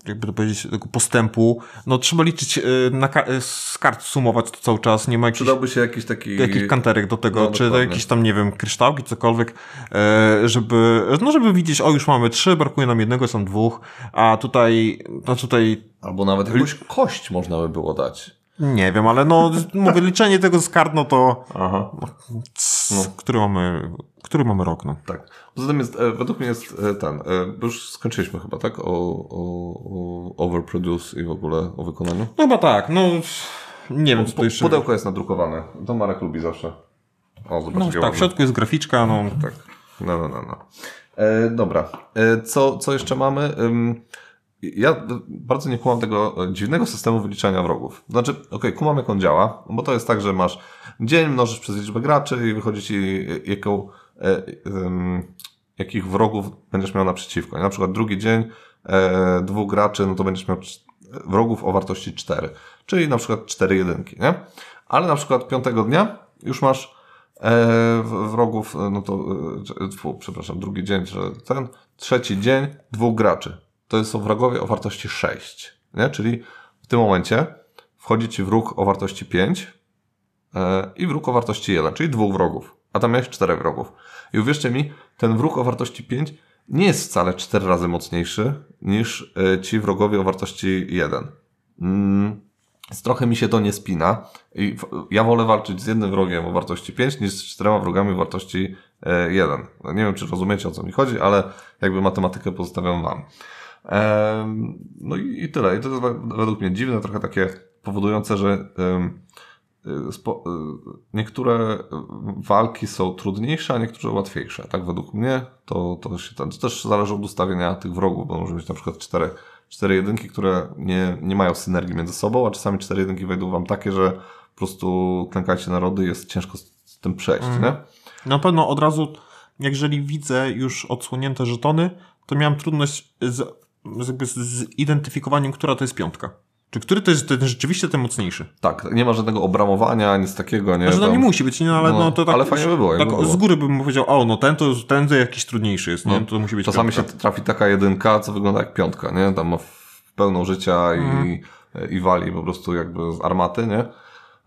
jakby to powiedzieć, tego postępu, no trzeba liczyć y, na y, z kart sumować to cały czas, nie ma jakichś... Przydałby się jakiś taki... Jakiś kanterek do tego, no, czy jakieś tam, nie wiem, kryształki, cokolwiek, e, żeby, no żeby widzieć, o już mamy trzy, brakuje nam jednego, są dwóch, a tutaj, no tutaj... Albo nawet jakąś kość można by było dać. Nie wiem, ale no, mówię, liczenie tego z kart, no to. Aha. No, który, mamy, który mamy rok, no. Tak. Poza tym jest, e, według mnie jest e, ten, e, już skończyliśmy chyba, tak? O, o, o overproduce i w ogóle o wykonaniu? No chyba tak, no. Nie wiem, co to jeszcze. Pudełko jest nadrukowane. To Marek lubi zawsze. O, zobacz, no, tak, w środku jest graficzka, no. Tak. No, no, no. no. E, dobra. E, co, co jeszcze mamy? Ja bardzo nie kumam tego dziwnego systemu wyliczania wrogów. Znaczy, okej, okay, kumam jak on działa, bo to jest tak, że masz dzień, mnożysz przez liczbę graczy i wychodzi ci jaką, e, jakich wrogów będziesz miał naprzeciwko. Na przykład drugi dzień, e, dwóch graczy, no to będziesz miał wrogów o wartości 4, czyli na przykład 4 jedynki, nie? Ale na przykład piątego dnia już masz e, wrogów, no to, e, przepraszam, drugi dzień, ten, trzeci dzień, dwóch graczy to są wrogowie o wartości 6. Nie? Czyli w tym momencie wchodzi ci wróg o wartości 5 e, i wróg o wartości 1, czyli dwóch wrogów. A tam jest czterech wrogów. I uwierzcie mi, ten wróg o wartości 5 nie jest wcale 4 razy mocniejszy niż e, ci wrogowie o wartości 1. Mm, trochę mi się to nie spina. I ja wolę walczyć z jednym wrogiem o wartości 5 niż z czterema wrogami o wartości 1. E, nie wiem, czy rozumiecie o co mi chodzi, ale jakby matematykę pozostawiam wam. No i, i tyle. I to jest według mnie dziwne, trochę takie powodujące, że y, y, niektóre walki są trudniejsze, a niektóre łatwiejsze. Tak według mnie to, to, się, to też zależy od ustawienia tych wrogów, bo może być na przykład cztery, cztery jedynki, które nie, nie mają synergii między sobą, a czasami cztery jedynki wejdą wam takie, że po prostu klękajcie narody jest ciężko z, z tym przejść, mm. nie? Na pewno od razu, jeżeli widzę już odsłonięte żetony, to miałem trudność z jakby z zidentyfikowaniem, która to jest piątka. Czy który to jest ten, rzeczywiście ten mocniejszy? Tak, nie ma żadnego obramowania, nic takiego, nie? Znaczy, no nie musi być, nie, ale no, no to tak. Ale fajnie by było. Tak, by było. Z góry bym powiedział, o, no ten to, ten to jakiś trudniejszy jest, nie? No, to musi być Czasami piątka. się trafi taka jedynka, co wygląda jak piątka, nie? Tam ma pełną życia i, mhm. i wali po prostu jakby z armaty, nie?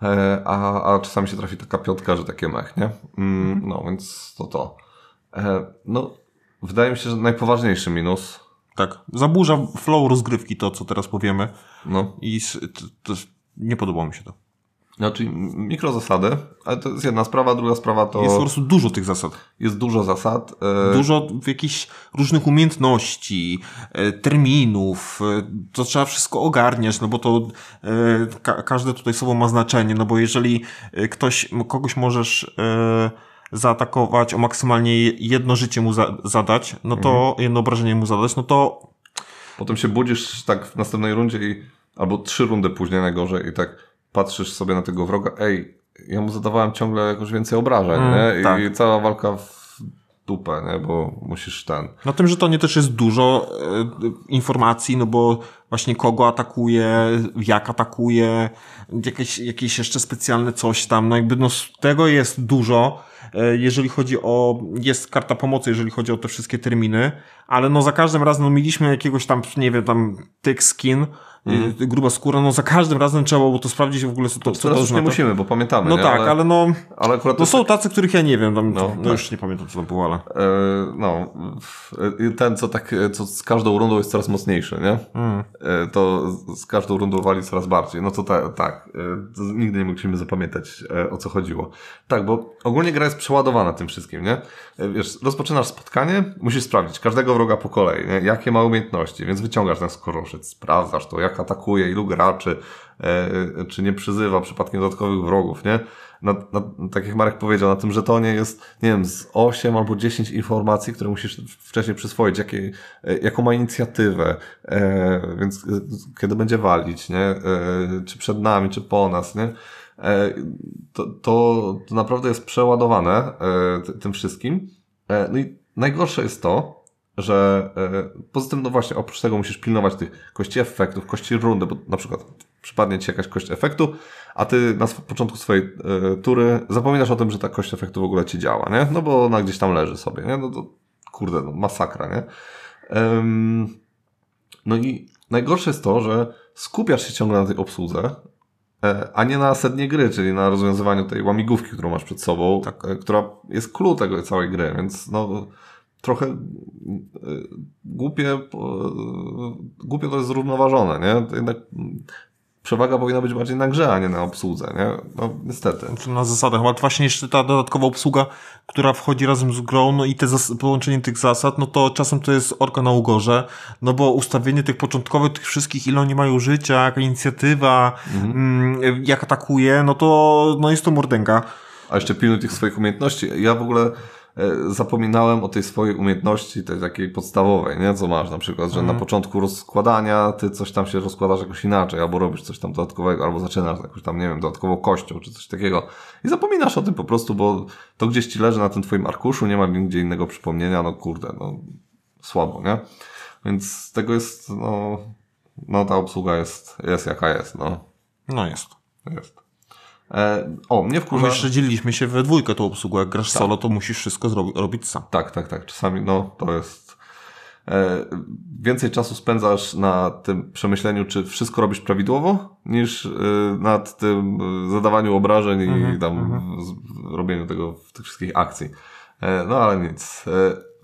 E, a, a czasami się trafi taka piątka, że takie mech, nie? Mm, mhm. no, więc to to. E, no, wydaje mi się, że najpoważniejszy minus tak. Zaburza flow rozgrywki to, co teraz powiemy. No. I to, to nie podobało mi się to. Czyli mikrozasady, ale to jest jedna sprawa, druga sprawa to... Jest po prostu dużo tych zasad. Jest dużo zasad. E... Dużo jakichś różnych umiejętności, e, terminów, e, to trzeba wszystko ogarniać, no bo to ka każde tutaj słowo ma znaczenie, no bo jeżeli ktoś, kogoś możesz e, zaatakować, o maksymalnie jedno życie mu za zadać, no to mhm. jedno obrażenie mu zadać, no to... Potem się budzisz tak w następnej rundzie i albo trzy rundy później najgorzej i tak patrzysz sobie na tego wroga, ej, ja mu zadawałem ciągle jakoś więcej obrażeń, Mm, nie? I tak. cała walka w dupę, nie? Bo musisz ten... Na tym żetonie też jest dużo e, informacji, no bo właśnie kogo atakuje, jak atakuje, jakieś, jakieś jeszcze specjalne coś tam, no jakby no tego jest dużo, jeżeli chodzi o, jest karta pomocy, jeżeli chodzi o te wszystkie terminy, ale no za każdym razem no mieliśmy jakiegoś tam, nie wiem, tam thick skin, y, gruba skóra, no za każdym razem trzeba było to sprawdzić w ogóle, co to, co to Teraz już nie oznacza. musimy, bo pamiętamy, No nie? tak, ale, no, ale akurat no są tacy, których ja nie wiem, tam, No, no, tak. już nie pamiętam co to było, ale... E, no, e, ten, co tak, e, co z każdą rundą jest coraz mocniejszy, nie? Mm. E, To z- każdą rundą wali coraz bardziej. No to ta, tak, to nigdy nie mogliśmy zapamiętać, o co chodziło. Tak, bo ogólnie gra jest przeładowana tym wszystkim, nie? Wiesz, rozpoczynasz spotkanie, musisz sprawdzić każdego wroga po kolei, nie? jakie ma umiejętności, więc wyciągasz ten skoroszyc, sprawdzasz to, jak atakuje, ilu graczy, e, czy nie przyzywa przypadkiem dodatkowych wrogów, nie? Na, na, tak jak Marek powiedział, na tym żetonie jest, nie wiem, z 8 albo 10 informacji, które musisz wcześniej przyswoić, jakie, e, jaką ma inicjatywę, e, więc e, kiedy będzie walić, nie? E, czy przed nami, czy po nas, nie? E, to, to, to naprawdę jest przeładowane e, ty- tym wszystkim. E, no i najgorsze jest to, że e, poza tym, no właśnie, oprócz tego musisz pilnować tych kości efektów, kości rundy, bo na przykład przypadnie ci jakaś kość efektu, a ty na początku swojej e, tury zapominasz o tym, że ta kość efektu w ogóle ci działa, nie? No bo ona gdzieś tam leży sobie, nie? No to kurde, no masakra, nie? No i najgorsze jest to, że skupiasz się ciągle na tej obsłudze, e, a nie na sednie gry, czyli na rozwiązywaniu tej łamigłówki, którą masz przed sobą, Tak. która jest clue tego całej gry, więc no trochę e, głupie, e, głupie to jest zrównoważone, nie? To jednak przewaga powinna być bardziej na grze, a nie na obsłudze, nie? No niestety. Czy na zasadach. Ale właśnie jeszcze ta dodatkowa obsługa, która wchodzi razem z grą, no i te połączenie tych zasad, no to czasem to jest orka na ugorze, no bo ustawienie tych początkowych, tych wszystkich, ile oni mają życia, jaka inicjatywa, mm, jak atakuje, no to no jest to mordęga. A jeszcze pilnuj tych swoich umiejętności. Ja w ogóle zapominałem o tej swojej umiejętności, tej takiej podstawowej, nie? Co masz na przykład, że na początku rozkładania ty coś tam się rozkładasz jakoś inaczej, albo robisz coś tam dodatkowego, albo zaczynasz jakoś tam, nie wiem, dodatkową kością, czy coś takiego. I zapominasz o tym po prostu, bo to gdzieś ci leży na tym twoim arkuszu, nie ma nigdzie innego przypomnienia, no kurde, no słabo, nie? Więc z tego jest, no, no ta obsługa jest, jest jaka jest, no. No jest. Jest. E, o, mnie My wkurza... jeszcze dzieliliśmy się we dwójkę tą obsługę. Jak grasz solo, to musisz wszystko zrobi- robić sam. Tak, tak, tak. Czasami no to jest. E, więcej czasu spędzasz na tym przemyśleniu, czy wszystko robisz prawidłowo, niż e, nad tym e, zadawaniu obrażeń i tam z, robieniu tego w tych wszystkich akcji. E, no ale nic. E,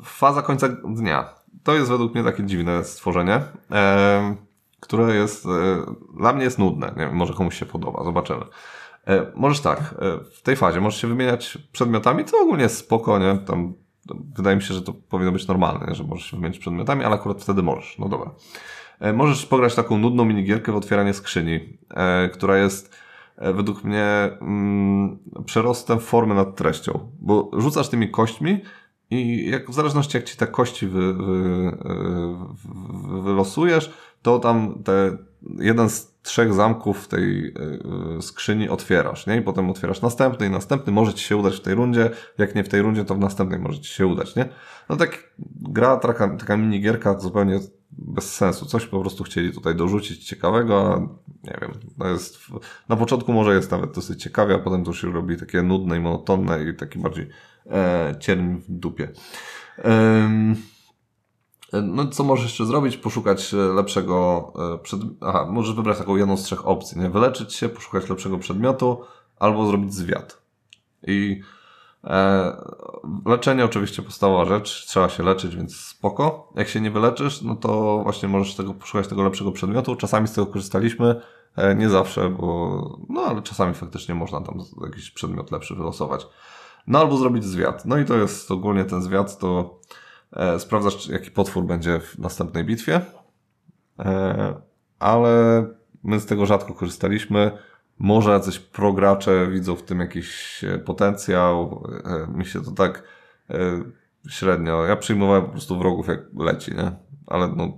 faza końca dnia. To jest według mnie takie dziwne stworzenie, które jest dla mnie jest nudne. Nie wiem, może komuś się podoba, zobaczymy. E, możesz tak, e, w tej fazie możesz się wymieniać przedmiotami, co ogólnie jest spoko, nie? Tam to wydaje mi się, że to powinno być normalne, że możesz się wymieniać przedmiotami, ale akurat wtedy możesz. No dobra. E, możesz pograć taką nudną minigierkę w otwieranie skrzyni, która jest według mnie mm, przerostem formy nad treścią, bo rzucasz tymi kośćmi i jak, w zależności jak ci te kości wy, wy, wy, wylosujesz, to tam te jeden z trzech zamków tej y, skrzyni otwierasz, nie? I potem otwierasz następny i następny. Może ci się udać w tej rundzie, jak nie w tej rundzie, to w następnej może ci się udać, nie? No tak gra, taka, taka minigierka zupełnie bez sensu. Coś po prostu chcieli tutaj dorzucić ciekawego, a nie wiem, to jest, w- na początku może jest nawet dosyć ciekawie, a potem to się robi takie nudne i monotonne i taki bardziej e, cierń w dupie. Ym, no, co możesz jeszcze zrobić? Poszukać e, lepszego e, przed... Aha, możesz wybrać taką jedną z trzech opcji, nie? Wyleczyć się, poszukać lepszego przedmiotu, albo zrobić zwiat. I e, leczenie oczywiście podstawowa rzecz, trzeba się leczyć, więc spoko. Jak się nie wyleczysz, no to właśnie możesz tego, poszukać tego lepszego przedmiotu. Czasami z tego korzystaliśmy, e, nie zawsze, bo no ale czasami faktycznie można tam jakiś przedmiot lepszy wylosować. No albo zrobić zwiat. No i to jest ogólnie ten zwiat, to e, sprawdzasz, czy- jaki potwór będzie w następnej bitwie. E, ale my z tego rzadko korzystaliśmy. Może jacyś progracze widzą w tym jakiś e, potencjał. E, mi się to tak e, średnio. Ja przyjmowałem po prostu wrogów jak leci, nie? Ale no.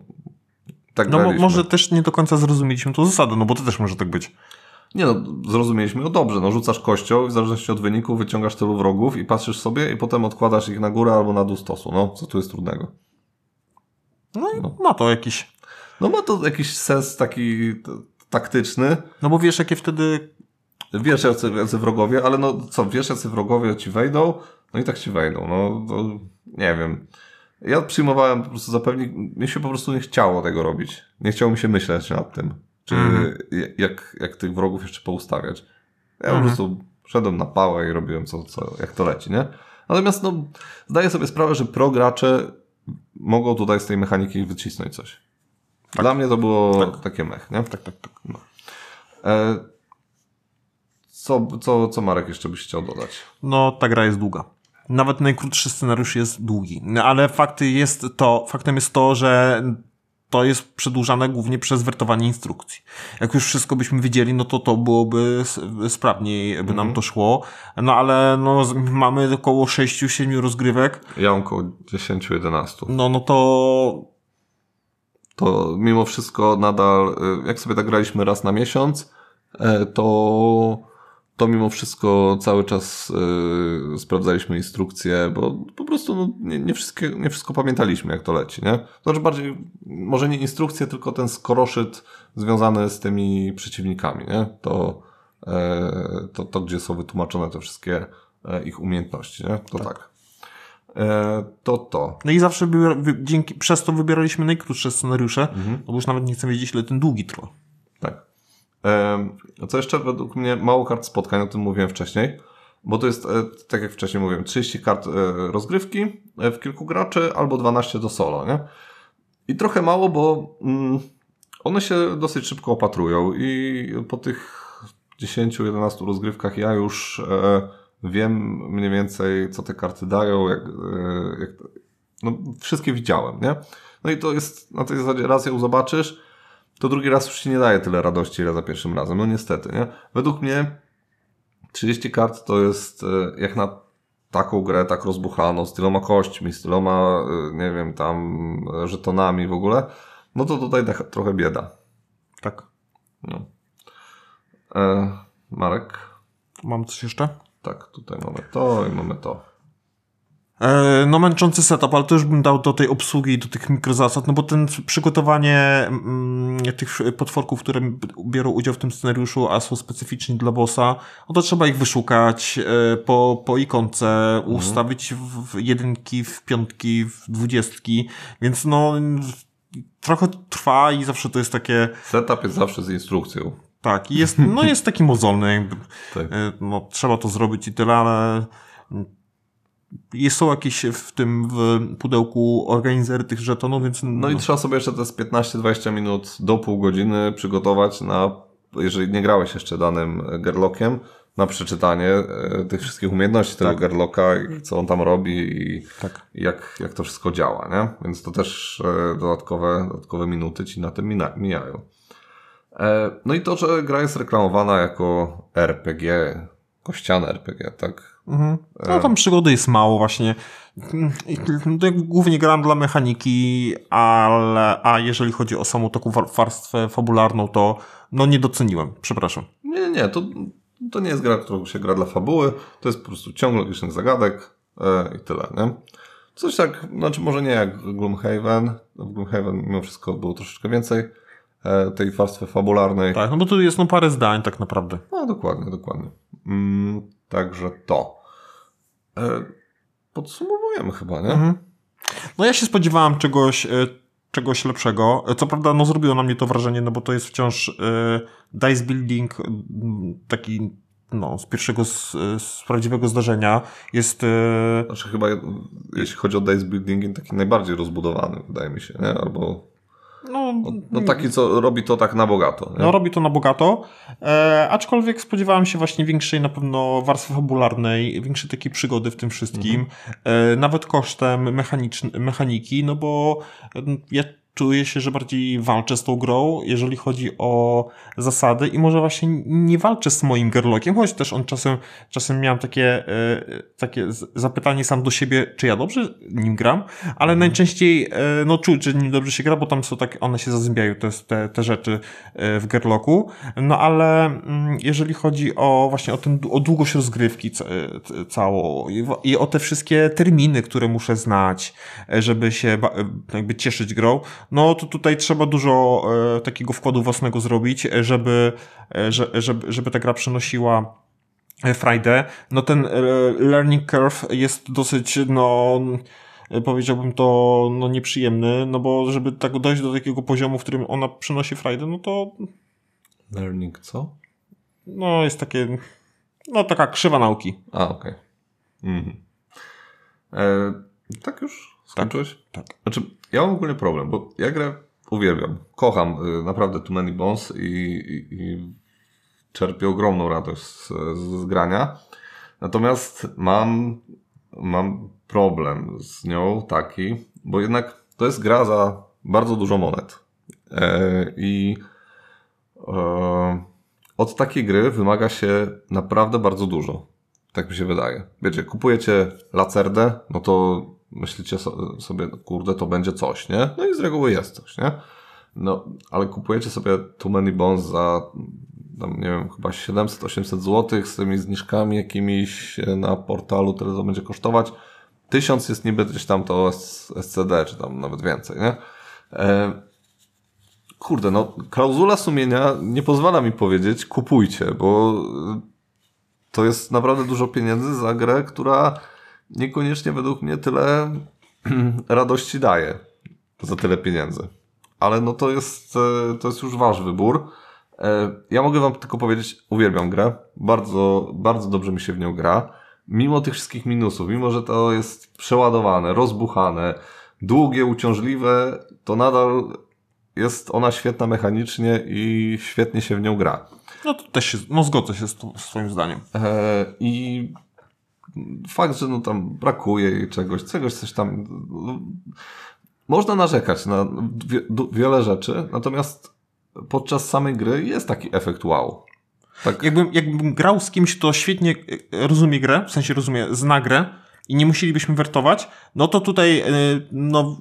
Tak No graliśmy. może też nie do końca zrozumieliśmy tą zasadę, no bo to też może tak być. Nie no, zrozumieliśmy go dobrze. No, rzucasz kością i w zależności od wyniku wyciągasz tylu wrogów i patrzysz sobie i potem odkładasz ich na górę albo na dół stosu. No, co tu jest trudnego? No i ma to jakiś... No ma to jakiś sens taki taktyczny. No bo wiesz, jakie wtedy... Wiesz, jacy, jacy wrogowie, ale no co, wiesz, jacy wrogowie ci wejdą, no i tak ci wejdą. No, to, nie wiem. Ja przyjmowałem po prostu zapewne, mi się po prostu nie chciało tego robić. Nie chciało mi się myśleć nad tym, czy Mhm. jak, jak tych wrogów jeszcze poustawiać. Ja Mhm. po prostu szedłem na pałę i robiłem co, co, jak to leci, nie? Natomiast no, zdaję sobie sprawę, że pro gracze mogą tutaj z tej mechaniki wycisnąć coś. Dla mnie to było takie mech, nie? Tak, tak, tak. No. E, co, co, co Marek jeszcze byś chciał dodać? No, ta gra jest długa. Nawet najkrótszy scenariusz jest długi. Ale fakty jest to, faktem jest to, że to jest przedłużane głównie przez wertowanie instrukcji. Jak już wszystko byśmy wiedzieli, no to to byłoby sprawniej, by nam to szło. No ale no, mamy około 6-7 rozgrywek. Ja mam około 10-11. No, no to To mimo wszystko nadal, y, jak sobie tak graliśmy raz na miesiąc, e, to, to mimo wszystko cały czas y, sprawdzaliśmy instrukcje, bo po prostu no, nie, nie, wszystkie, nie wszystko pamiętaliśmy, jak to leci, nie? Znaczy bardziej, może nie instrukcje, tylko ten skoroszyt związany z tymi przeciwnikami, nie? To, e, to, to gdzie są wytłumaczone te wszystkie e, ich umiejętności, nie? To tak. E, to to. No i zawsze wy, dzięki, przez to wybieraliśmy najkrótsze scenariusze, no bo już nawet nie chcę wiedzieć, ile ten długi trwa. Co jeszcze według mnie mało kart spotkań, o tym mówiłem wcześniej, bo to jest, e, tak jak wcześniej mówiłem, 30 kart e, rozgrywki e, w kilku graczy albo 12 do solo, nie? I trochę mało, bo mm, one się dosyć szybko opatrują i po tych 10-11 rozgrywkach ja już wiem mniej więcej, co te karty dają, jak, jak, no, wszystkie widziałem, nie? No i to jest na tej zasadzie, raz ją zobaczysz, to drugi raz już ci nie daje tyle radości, ile za pierwszym razem. No niestety, nie? Według mnie 30 kart to jest e, jak na taką grę, tak rozbuchaną, z tyloma kośćmi, z tyloma, e, nie wiem, tam e, żetonami w ogóle, no to tutaj trochę bieda. Tak. No. E, Marek? Mam coś jeszcze? Tak, tutaj mamy to i mamy to. E, No męczący setup, ale to już bym dał do tej obsługi i do tych mikrozasad, no bo ten przygotowanie mm, tych potworków, które biorą udział w tym scenariuszu, a są specyficzni dla bossa, no to trzeba ich wyszukać e, po, po ikonce, ustawić w w jedynki, w piątki, w dwudziestki, więc no trochę trwa i zawsze to jest takie, Setup jest zawsze z instrukcją. tak, jest, no jest taki mozolny, jakby Tak. E, no, trzeba to zrobić i tyle, ale są jakieś w tym w pudełku organizery tych żetonów, więc No i trzeba sobie jeszcze te z 15-20 minut do pół godziny przygotować na, jeżeli nie grałeś jeszcze danym Gerlockiem, na przeczytanie e, tych wszystkich umiejętności tego Tak. Gerlocka i co on tam robi i tak. jak, jak to wszystko działa, nie? Więc to też e, dodatkowe, dodatkowe minuty ci na tym mijają. E, no i to, że gra jest reklamowana jako RPG, kościane RPG, tak? Mhm. No tam przygody jest mało właśnie. Głównie gram dla mechaniki, ale a jeżeli chodzi o samą taką war- warstwę fabularną, to no nie doceniłem, przepraszam. Nie, nie, to, to nie jest gra, którą się gra dla fabuły, to jest po prostu ciąg logicznych zagadek e, i tyle, nie? Coś tak, znaczy może nie jak Gloomhaven, w Gloomhaven mimo wszystko było troszeczkę więcej e, tej warstwy fabularnej. Tak, no bo tu jest no parę zdań tak naprawdę. No, dokładnie, dokładnie. Mm, także to. E, podsumowujemy chyba, nie? Mhm. No ja się spodziewałem czegoś, e, czegoś lepszego. E, Co prawda, no zrobiło na mnie to wrażenie, no bo to jest wciąż dice building taki no, z pierwszego, z, z prawdziwego zdarzenia. Jest Znaczy chyba, jeśli chodzi o dice building, taki najbardziej rozbudowany, wydaje mi się, nie? Albo no, no, taki, co robi to tak na bogato, nie? no robi to na bogato, e, aczkolwiek spodziewałem się właśnie większej na pewno warstwy fabularnej, większej takiej przygody w tym wszystkim, e, nawet kosztem mechanicz- mechaniki, no bo e, ja czuję się, że bardziej walczę z tą grą, jeżeli chodzi o zasady i może właśnie nie walczę z moim Gerlockiem, choć też on czasem, czasem miałem takie, e, takie zapytanie sam do siebie, czy ja dobrze nim gram, ale mhm. najczęściej e, no czuć, że nim dobrze się gra, bo tam są tak, one się zazębiają, te, te, te rzeczy w Gerlocku, no ale mm, jeżeli chodzi o właśnie o, ten, o długość rozgrywki całą i o te wszystkie terminy, które muszę znać, żeby się jakby cieszyć grą, no to tutaj trzeba dużo e, takiego wkładu własnego zrobić, żeby, e, żeby, żeby ta gra przynosiła e, Friday. No ten learning curve jest dosyć, no powiedziałbym to no, nieprzyjemny, no bo żeby tak dojść do takiego poziomu, w którym ona przynosi Friday, no to... Learning co? No jest takie, no taka krzywa nauki. A, okej. Okay. Mhm. E, tak już skończyłeś? Tak, tak. Znaczy, ja mam ogólnie problem, bo ja grę uwielbiam. Kocham y, naprawdę Too Many Bones i, i, i czerpię ogromną radość z, z, grania. Natomiast mam, mam problem z nią taki, bo jednak to jest gra za bardzo dużo monet. E, I e, od takiej gry wymaga się naprawdę bardzo dużo. Tak mi się wydaje. Wiecie, kupujecie Lacerdę, no to myślicie sobie, kurde, to będzie coś, nie? No i z reguły jest coś, nie? No, ale kupujecie sobie Too Many Bones za, tam, nie wiem, chyba 700-800 zł z tymi zniżkami jakimiś na portalu, tyle to będzie kosztować. Tysiąc jest niby gdzieś tam to SCD, czy tam nawet więcej, nie? E, kurde, no, klauzula sumienia nie pozwala mi powiedzieć, kupujcie, bo to jest naprawdę dużo pieniędzy za grę, która niekoniecznie według mnie tyle radości daje za tyle pieniędzy. Ale no to jest, e, to jest już wasz wybór. E, ja mogę wam tylko powiedzieć, uwielbiam grę. Bardzo, bardzo dobrze mi się w nią gra. Mimo tych wszystkich minusów, mimo że to jest przeładowane, rozbuchane, długie, uciążliwe, to nadal jest ona świetna mechanicznie i świetnie się w nią gra. No to też się, no zgodzę się z, z swoim zdaniem. E, I fakt, że no tam brakuje czegoś, czegoś coś tam. No, można narzekać na wie, wiele rzeczy, natomiast podczas samej gry jest taki efekt wow. Tak. Jakbym, jakbym grał z kimś, kto świetnie e, rozumie grę, w sensie rozumie, zna grę i nie musielibyśmy wertować, no to tutaj e, no,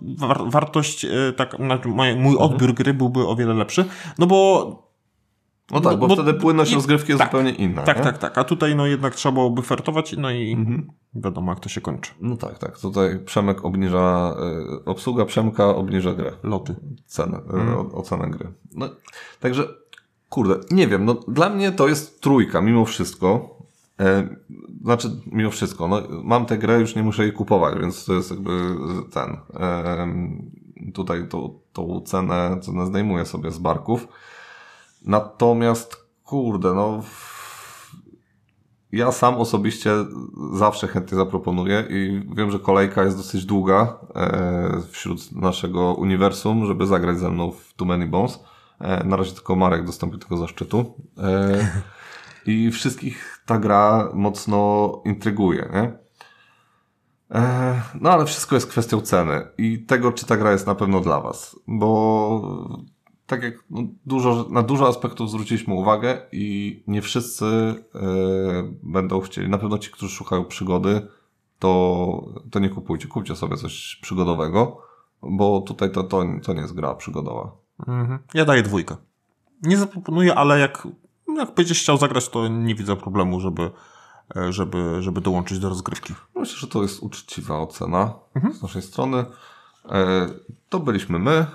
wartość, e, tak, mój mhm. odbiór gry byłby o wiele lepszy, no bo no tak, bo, bo wtedy płynność i, rozgrywki jest tak, zupełnie inna. Tak, nie? tak, tak. A tutaj no jednak trzeba byłoby fertować, no i mhm. wiadomo jak to się kończy. No tak, tak. Tutaj Przemek obniża, y, obsługa Przemka obniża grę. Loty. Cenę, y, mhm. ocenę gry. No, także, kurde, nie wiem, no dla mnie to jest trójka mimo wszystko. E, znaczy, mimo wszystko, no, mam tę grę, już nie muszę jej kupować, więc to jest jakby ten. E, tutaj tą, tą cenę, cenę zdejmuję sobie z barków. Natomiast, kurde, no. Ja sam osobiście zawsze chętnie zaproponuję i wiem, że kolejka jest dosyć długa e, wśród naszego uniwersum, żeby zagrać ze mną w Too Many Bones. E, na razie tylko Marek dostąpił tego zaszczytu. E, I wszystkich ta gra mocno intryguje, nie? No ale wszystko jest kwestią ceny i tego, czy ta gra jest na pewno dla Was, bo tak jak no, dużo, na dużo aspektów zwróciliśmy uwagę i nie wszyscy e, będą chcieli, na pewno ci, którzy szukają przygody, to, to nie kupujcie, kupcie sobie coś przygodowego, bo tutaj to, to, to nie jest gra przygodowa. Mhm. Ja daję dwójkę. Nie zaproponuję, ale jak, jak będziesz chciał zagrać, to nie widzę problemu, żeby, e, żeby, żeby dołączyć do rozgrywki. Myślę, że to jest uczciwa ocena mhm. z naszej strony. E, to byliśmy my.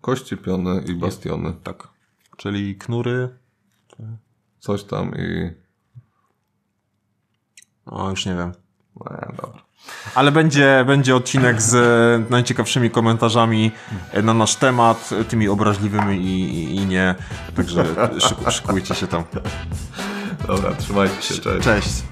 Kości, piony i bastiony. Tak. Czyli knury. Coś tam i. O, już nie wiem. Nie, dobra. Ale będzie, będzie odcinek z najciekawszymi komentarzami na nasz temat, tymi obraźliwymi i, i nie. Także szykujcie się tam. Dobra, trzymajcie się. Cześć. Cześć.